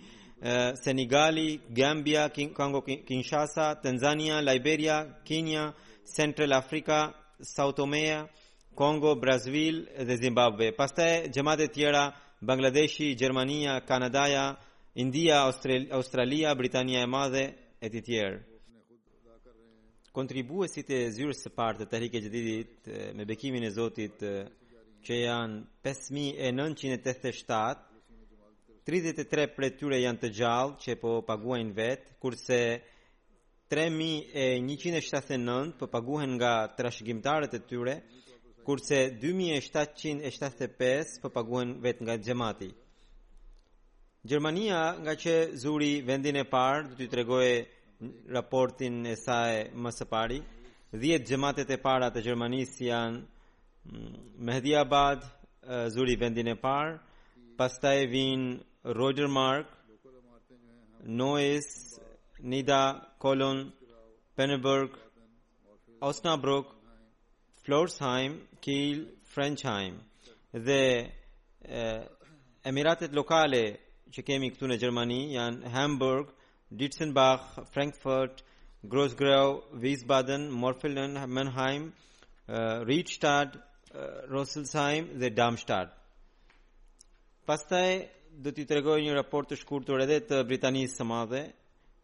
Senegali, Gambia, Kongo Kinshasa, Tanzania, Liberia, Kenya, Central Africa, Sao Tome, Kongo, Brazvil dhe Zimbabwe. Pastaj xhamatet e tjera, Bangladeshi, Gjermania, Kanadaja, India, Australia, Britania e Madhe e të tjerë. Kontribuesit e zyrës së parë të Tehrik e Jadidit me bekimin e Zotit që janë 5987 33 prej tyre janë të gjallë që po paguajnë vet, kurse 3179 po paguhen nga trashëgimtarët e tyre, kurse 2775 po paguhen vetë nga xhamati. Gjermania nga që zuri vendin e parë, do ta tregoj raportin e saj më së pari. 10 xhamatet e para të Gjermanisë janë mm, Mehdiabad zuri vendin e parë, pastaj vijnë Rödermark, Neuss, Nidda, Köln, Pinneberg, Osnabrück, Flörsheim, Kiel, Freinsheim dhe emiratet lokale që kemi këtu në Gjermani janë Hamburg, Dietzenbach, Frankfurt, Gross-Gerau, Wiesbaden, Mörfelden, Mannheim, Riedstadt, Rüsselsheim dhe Darmstadt. Pastaj do t'i tregoj një raport të shkurtër edhe të Britanisë së Madhe.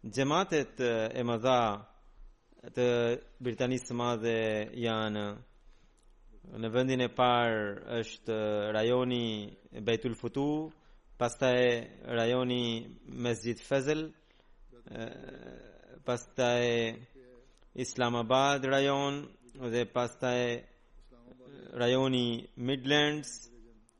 Xhamatet e mëdha të Britanisë së Madhe janë në vendin e parë është rajoni Bejtul Futuh, pastaj rajoni Mesjid Fazl, pastaj Islamabad rajon dhe pastaj rajoni Midlands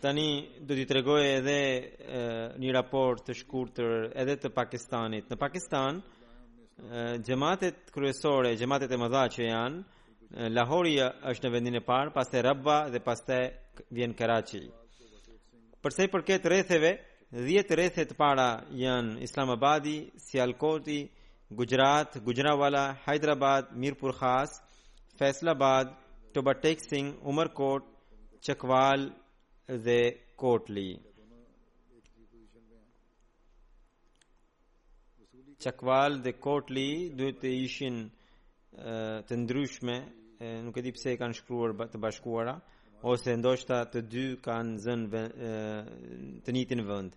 Tani do t'i tregoj edhe një raport të shkurtër edhe të Pakistanit. Në Pakistan, xhamatet kryesore, xhamatet e mëdha që janë, Lahori është në vendin e parë, pastaj Rabwa dhe pastaj vjen Karachi. Përsa i përket rretheve, 10 rrethe të para janë Islamabadi, Sialkoti, Gujrat, Gujranwala, Hyderabad, Mirpur Khas, Faisalabad, Toba Tek Singh, Umarkot, Çakval dhe Kotli. Çakval dhe Kotli duhet të ishin të ndryshme, nuk e di pse e kanë shkruar të bashkuara ose ndoshta të dy kanë zënë të njëjtin vend.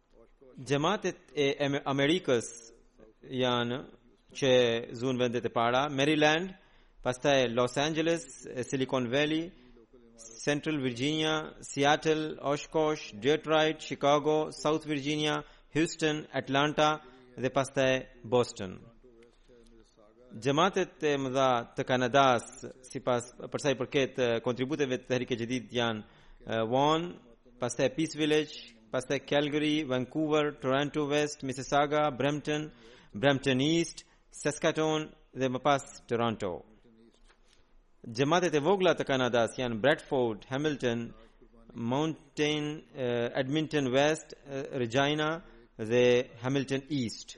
Xhematet e Amerikës janë që zunë vendet e para, Maryland, pastaj Los Angeles, Silicon Valley, Central Virginia, Seattle, Oshkosh, Detroit, Chicago, South Virginia, Houston, Atlanta dhe pastaj Boston. Xhematet e mëdha të Kanadas, sipas përsa i përket kontributeve të Tehrik-e-Xhedid janë Vaughan, pastaj Peace Village, pastaj Calgary, Vancouver, Toronto West, Mississauga, Brampton, Brampton East, Saskatoon dhe më pas Toronto. Xhematet e vogla të Kanadas janë Bradford, Hamilton Mountain, uh, Edmonton West, uh, Regina dhe Hamilton East.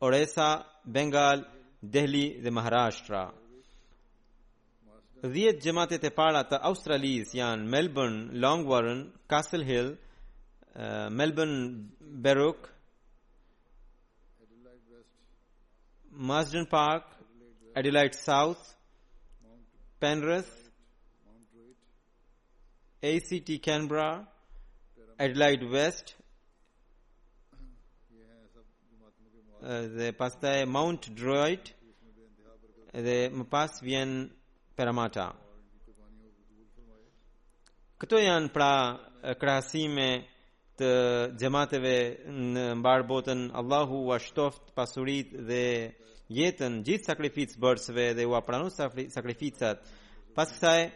Oresa, Bengal, Delhi dhe Maharashtra. 10 gjematet e para të Australisë janë Melbourne, Longwarren, Castle Hill, uh, Melbourne, Beruk, Masden Park, Adelaide South, Penrith, ACT Canberra, Adelaide West, dhe pastaj Mount Druitt dhe më pas vjen Parramatta. Këto janë pra krahasime të xhemateve në mbarë botën. Allahu ua shtoftë pasuritë dhe jetën gjithë sakrificëbërësve dhe ua pranoftë sakrificat. Pas kësaj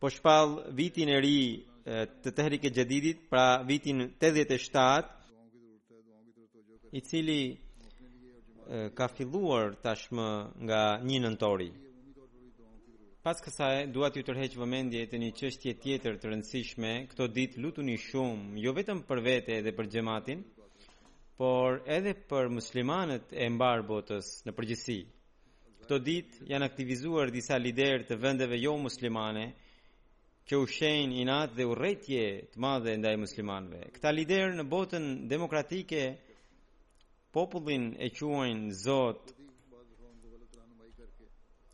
po shpall vitin e ri të Tehrike Xhedidit, pra vitin 87 i cili ka filluar tashmë nga një nëntori. Pas kësaj, dua t'ju tërheq vëmendjen të një çështje tjetër të rëndësishme, këto ditë lutuni shumë, jo vetëm për vete dhe për xhematin, por edhe për muslimanët e mbarë botës në përgjithësi. Këto ditë janë aktivizuar disa liderë të vendeve jomuslimane, që ushqejnë inat dhe urrejtje të madhe ndaj muslimanëve. Këta liderë në botën demokratike popullin e quajnë Zot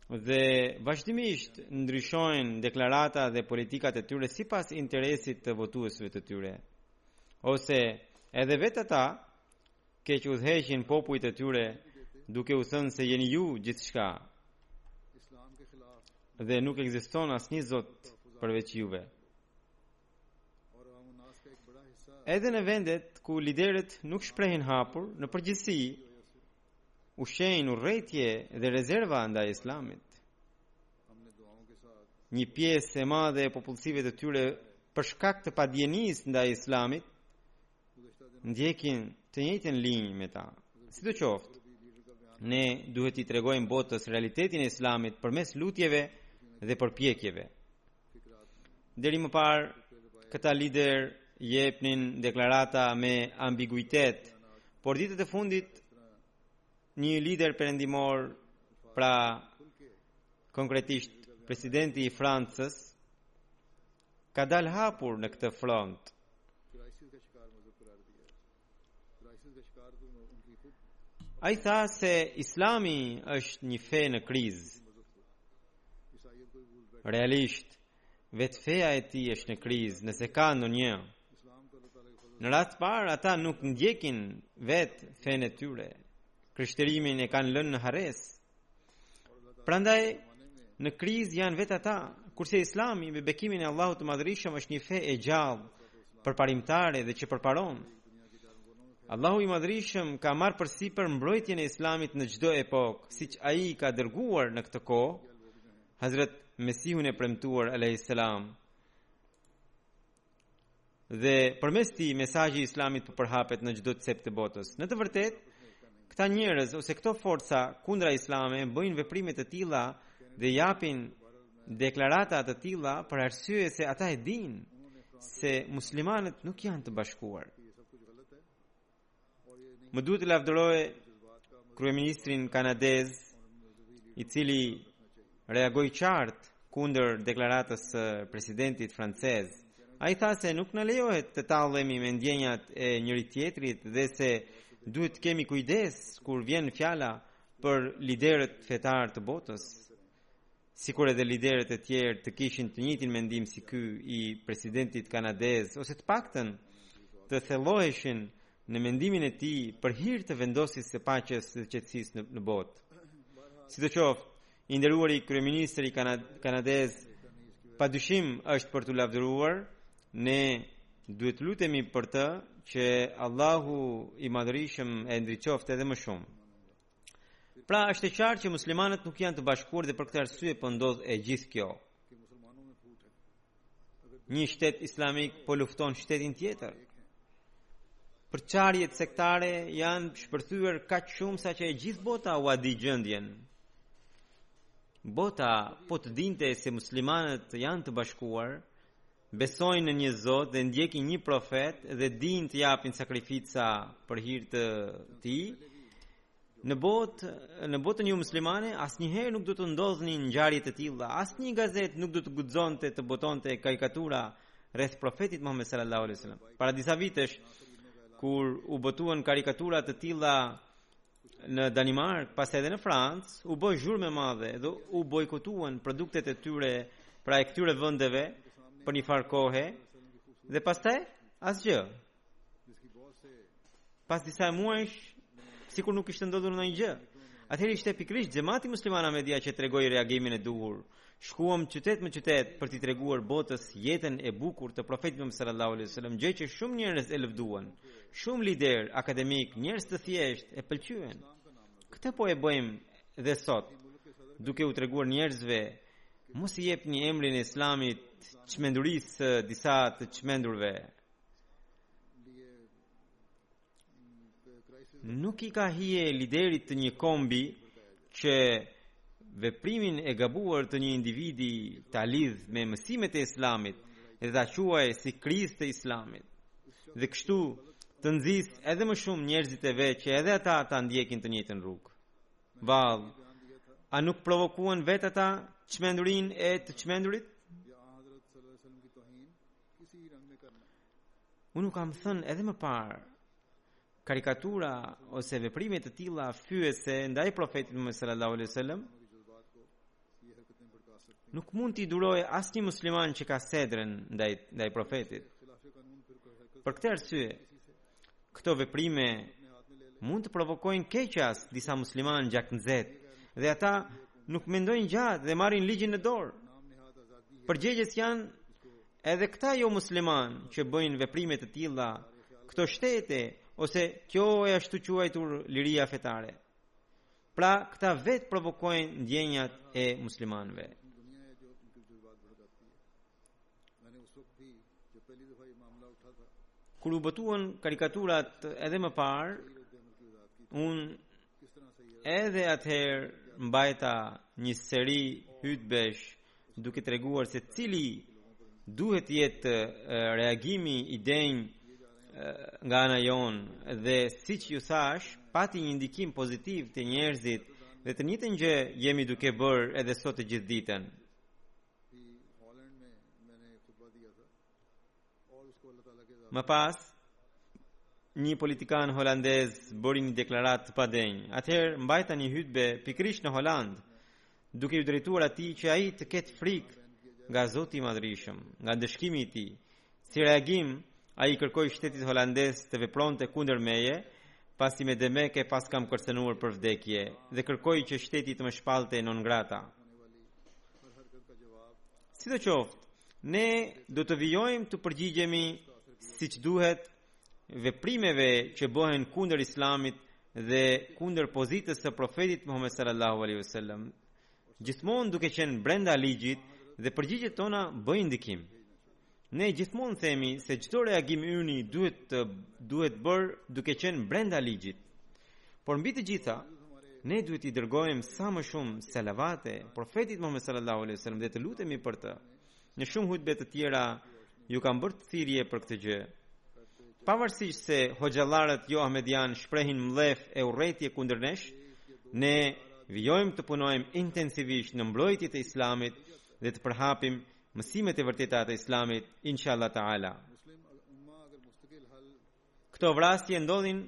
dhe vazhdimisht ndryshojnë deklaratat dhe politikat e tyre sipas interesit të votuesve të tyre. Ose edhe vetë ata kequdhëheqin popujt e tyre duke u thënë se jeni ju gjithçka dhe nuk ekziston asnjë zot përveç juve. Edhe në vendet ku liderët nuk shprehin hapur, në përgjithësi ushqejnë urrejtje dhe rezerva ndaj islamit. Një pjesë e madhe e popullsive të tyre për shkak të padijenisë ndaj islamit, ndjekin të njëjtën linjë me ta. Sidoqoftë, ne duhet t'i tregojmë botës realitetin e islamit përmes lutjeve dhe përpjekjeve. Deri më parë, këta liderë jepnin deklarata me ambiguitet, por ditët e fundit, një lider perëndimor pra konkretisht presidenti i Francës, ka dalë hapur në këtë front. Ai tha se islami është një fe në krizë. Realisht, vetë feja e tij është në krizë, nëse ka ndonjë. Në radhë të parë, ata nuk ndjekin vetë fenë e tyre. Krishterimin e kanë lënë në harresë. Prandaj në krizë janë vetë ata, kurse Islami me bekimin e Allahut të Madhërishëm është një fe e gjallë, përparimtare dhe që përparon. Allahu i Madhërishëm ka marrë përsipër mbrojtjen e Islamit në çdo epokë, siç ai ka dërguar në këtë kohë Hazrat Mesihun e premtuar alayhis salam. Dhe përmes tij mesazhi i Islamit po përhapet në çdo cep të botës. Në të vërtetë, këta njerëz ose këto forca kundra islame bëjnë veprime të tilla dhe japin deklarata të tilla për arsye se ata e dinë se muslimanët nuk janë të bashkuar. Më duhet të lavdëroj kryeministrin kanadez, i cili reagoi qartë kundër deklaratës së presidentit francez. Ai tha se nuk na lejohet të tallemi me ndjenjat e njëri-tjetrit dhe se duhet të kemi kujdes kur vjen fjala për liderët fetarë të botës. sikur edhe liderët e tjerë të kishin të njëjtin mendim si ky i presidentit kanadez ose të paktën të thelloheshin në mendimin e tij për hir të vendosjes së paqes dhe qetësisë në, në botë. Sidoqoftë, i nderuari kryeministri kanadez pa dyshim është për t'u lavdëruar, ne duhet të lutemi për të që Allahu i madhërishëm e ndriçoftë edhe më shumë. Pra është e qartë që muslimanët nuk janë të bashkuar dhe për këtë arsye po ndodh e gjithë kjo. Një shtet islamik po lufton shtetin tjetër. Përçarjet sektare janë shpërthyer kaq shumë saqë e gjithë bota ua di gjendjen. Bota po të dinte se muslimanët janë të bashkuar, Besojnë në një Zot dhe ndjekin një profet dhe dinë të japin sakrifica për hir të tij. Në botë, në botën jomuslimane, asnjëherë nuk do të ndodhnin ngjarje të tilla. Asnjë gazetë nuk do të guxonte të botonte karikatura rreth profetit Muhammed sallallahu alaihi wasallam. Para disa vitesh kur u botuan karikatura të tilla në Danimarkë, pastaj edhe në Francë, u bë zhurmë e madhe dhe u bojkotuan produktet e tyre pra e këtyre vendeve për një farë kohe dhe pastaj asgjë. Pas disa muajsh, sikur nuk kishte ndodhur ndonjë gjë. Atëherë ishte pikërisht Xhemati Musliman Ahmedia që tregoi reagimin e duhur. Shkuam qytet më qytet për t'i treguar botës jetën e bukur të Profetit Muhammed sallallahu alaihi wasallam, gjë që shumë njerëz e lëvduan. Shumë liderë, akademikë, njerëz të thjeshtë e pëlqyen. Këtë po e bëjmë dhe sot, duke u treguar njerëzve mos i jepni emrin e islamit çmendurisë së disa të çmendurve. nuk i ka hije liderit të një kombi që veprimin e gabuar të një individi ta lidhë me mësimet e Islamit dhe ta quajë si krizë të Islamit. Dhe kështu të nxisë edhe më shumë njerëzit e vet që edhe ata ta ndjekin të njëjtën rrugë. Vallë, a nuk provokuan vetë ata çmendurinë e të çmendurit? Unë ju kam thënë edhe më parë, karikatura ose veprime të tilla fyese ndaj profetit Muhammed sallallahu alaihi wasallam nuk mund t'i durojë asnjë musliman që ka sedrën ndaj ndaj profetit. Për këtë arsye, këto veprime mund të provokojnë keqas disa muslimanë gjaknxehtë dhe ata nuk mendojnë gjatë dhe marrin ligjin në dorë. Përgjegjës janë Edhe këta jomuslimanë që bëjnë veprime të tilla, këto shtete ose kjo e ashtuquajtur liria fetare. Pra, këta vetë provokojnë ndjenjat e muslimanëve. Kur u botuan karikaturat edhe më parë, unë Edhe atëherë mbajta një seri hytbesh duke treguar se cili duhet të jetë reagimi i denjë nga ana jonë dhe siç ju thashë pati një ndikim pozitiv te njerëzit dhe të njëjtën gjë jemi duke bërë edhe sot të gjithë ditën Më pas, një politikan holandez bëri një deklaratë të padenjë. Atëherë mbajta një hytbe pikërisht në Holandë, duke iu drejtuar atij që ai të ketë frikë nga Zoti i Madhërishëm, nga ndëshkimi i tij. Si reagim, ai kërkoi shtetit holandez të vepronte kundër meje, pasi me demek e paskam kërcënuar për vdekje dhe kërkoi që shteti të më shpalte non grata. Sidoqoftë, ne do të vijojmë t'u përgjigjemi siç duhet veprimeve që bëhen kundër islamit dhe kundër pozitës së profetit Muhammed sallallahu alaihi wasallam. Gjithmonë duke qenë brenda ligjit dhe përgjigjet tona bëjnë ndikim. Ne gjithmonë themi se çdo reagim yni duhet të duhet bërë duke qenë brenda ligjit. Por mbi të gjitha, ne duhet t'i dërgojmë sa më shumë salavate profetit Muhammed sallallahu alaihi wasallam dhe të lutemi për të. Në shumë hutbe të tjera ju kam bërë thirrje për këtë gjë. Pavarësisht se hoxhallarët joahmedianë shprehin mllef e urrejtje kundër nesh, ne vijojmë të punojmë intensivisht në mbrojtje të islamit dhe të përhapim Mësimet e vërteta të Islamit inshallah taala. Këto vrasje ndodhin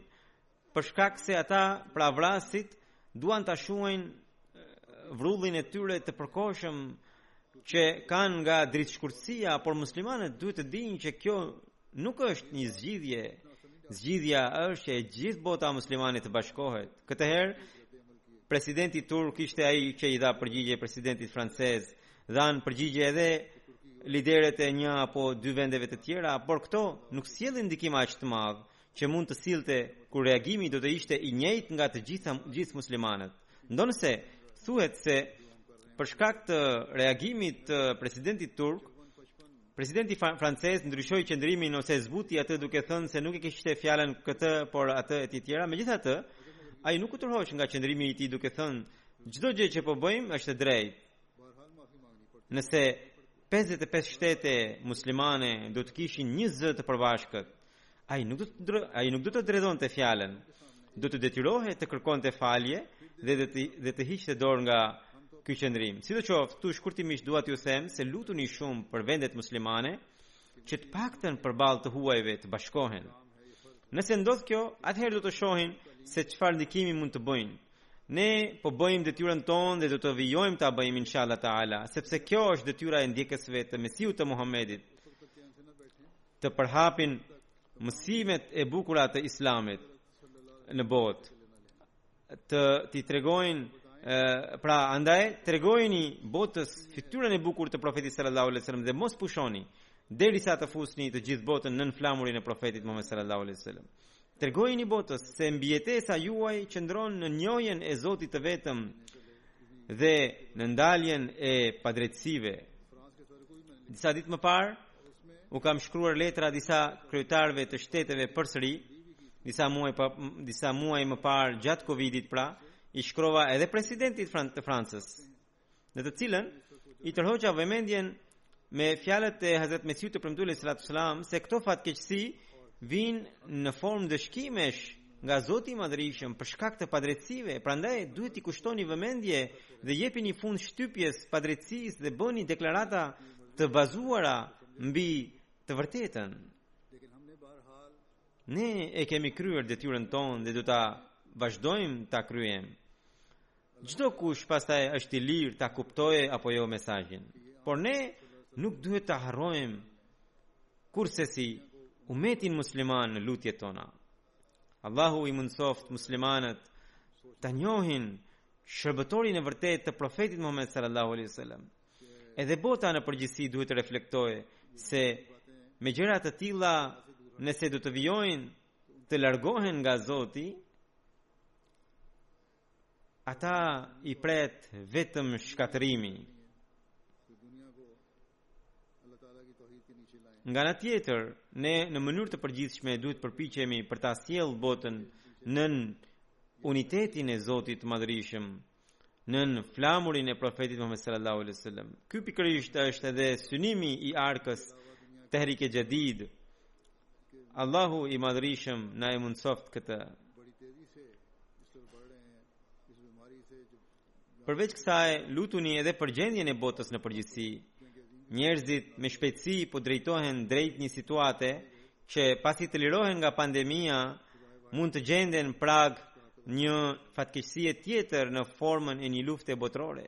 për shkak se ata pra vrasit duan ta shuajnë vrullin e tyre të përkohshëm që kanë nga dritshkurtësia, por muslimanët duhet të dinë që kjo nuk është një zgjidhje. Zgjidhja është që e gjithë bota muslimane të bashkohet. Këtë herë presidenti turk ishte ai që i dha përgjigje presidentit francez Dhanë përgjigje edhe liderët e një apo dy vendeve të tjera, por këto nuk sjellin ndikim aq të madh që mund të sillte kur reagimi do të ishte i njëjtë nga të gjitha gjithë muslimanët. Ndonëse thuhet se për shkak të reagimit të presidentit turk, presidenti francez ndryshoi qëndrimin ose zbuti atë duke thënë se nuk e kishte fjalën këtë, por atë e të tjera. Megjithatë, ai nuk u tërhoq nga qëndrimi i tij duke thënë çdo gjë që po bëjmë është e drejtë. Nëse 55 shtete muslimane do të kishin një zë të përbashkët, ai nuk do të ai nuk do të dredhonte fjalën, do të detyrohej të kërkonte falje dhe dhe të, dhe të hiqte dorë nga ky qëndrim. Sidoqoftë, këtu shkurtimisht dua t'ju them se lutuni shumë për vendet muslimane që të paktën përballë të huajve të bashkohen. Nëse ndodh kjo, atëherë do të shohin se çfarë ndikimi mund të bëjnë. Ne po bëjmë detyrën tonë dhe do të vijojmë ta bëjmë inshallah taala, sepse kjo është detyra e ndjekësve të Mesiut të Muhamedit. Të përhapin mësimet e bukura të Islamit në botë. Të t'i tregojnë pra andaj tregojini botës fytyrën e bukur të profetit sallallahu alajhi wasallam dhe mos pushoni derisa të fusni të gjithë botën nën flamurin e profetit Muhammed sallallahu alajhi wasallam. Tregojini botës se mbijetesa juaj qëndron në njohjen e Zotit të vetëm dhe në ndaljen e padrejtësive. Disa ditë më parë u kam shkruar letra disa kryetarëve të shteteve përsëri, disa muaj pa, disa muaj më parë gjatë Covidit pra, i shkrova edhe presidentit të Francës. në të cilën i tërhoqa vëmendjen me fjalët e Hazrat Mesiut të Premtuar alejhis salatu wasalam se këto fatkeqësi vijnë në formë ndëshkimesh nga Zoti i Madhërishëm për shkak të padrejtësive, prandaj duhet t'i kushtoni vëmendje dhe jepini fund shtypjes padrejtësisë dhe bëni deklarata të bazuara mbi të vërtetën. Ne e kemi kryer detyrën tonë dhe do ta vazhdojmë ta kryejmë. Çdo kush pastaj është i lirë ta kuptojë apo jo mesazhin. Por ne nuk duhet ta harrojmë kurrsesi umetin musliman në lutjet tona. Allahu i mundësoftë muslimanët ta njohin shërbëtorin e vërtetë të profetit Muhammed sallallahu alaihi wasallam. Edhe bota në përgjithësi duhet të reflektojë se me gjëra të tilla nëse do të vijojnë të largohen nga Zoti, Ata i pret vetëm shkatërrimi. Nga ana tjetër, ne në mënyrë të përgjithshme duhet përpiqemi për ta sjellë botën nën unitetin e Zotit të madhërishëm, nën flamurin e profetit Muhammed sallallahu alaihi wasallam. Ky pikërisht është edhe synimi i arkës Tehrik e Jadid. Allahu i madhërishëm na e mundësoftë këtë. Përveç kësaj, lutuni edhe për gjendjen e botës në përgjithësi. Njerëzit me shpejtësi po drejtohen drejt një situate që pasi të lirohen nga pandemia, mund të gjenden prag një fatkeqësie tjetër në formën e një lufte botërore.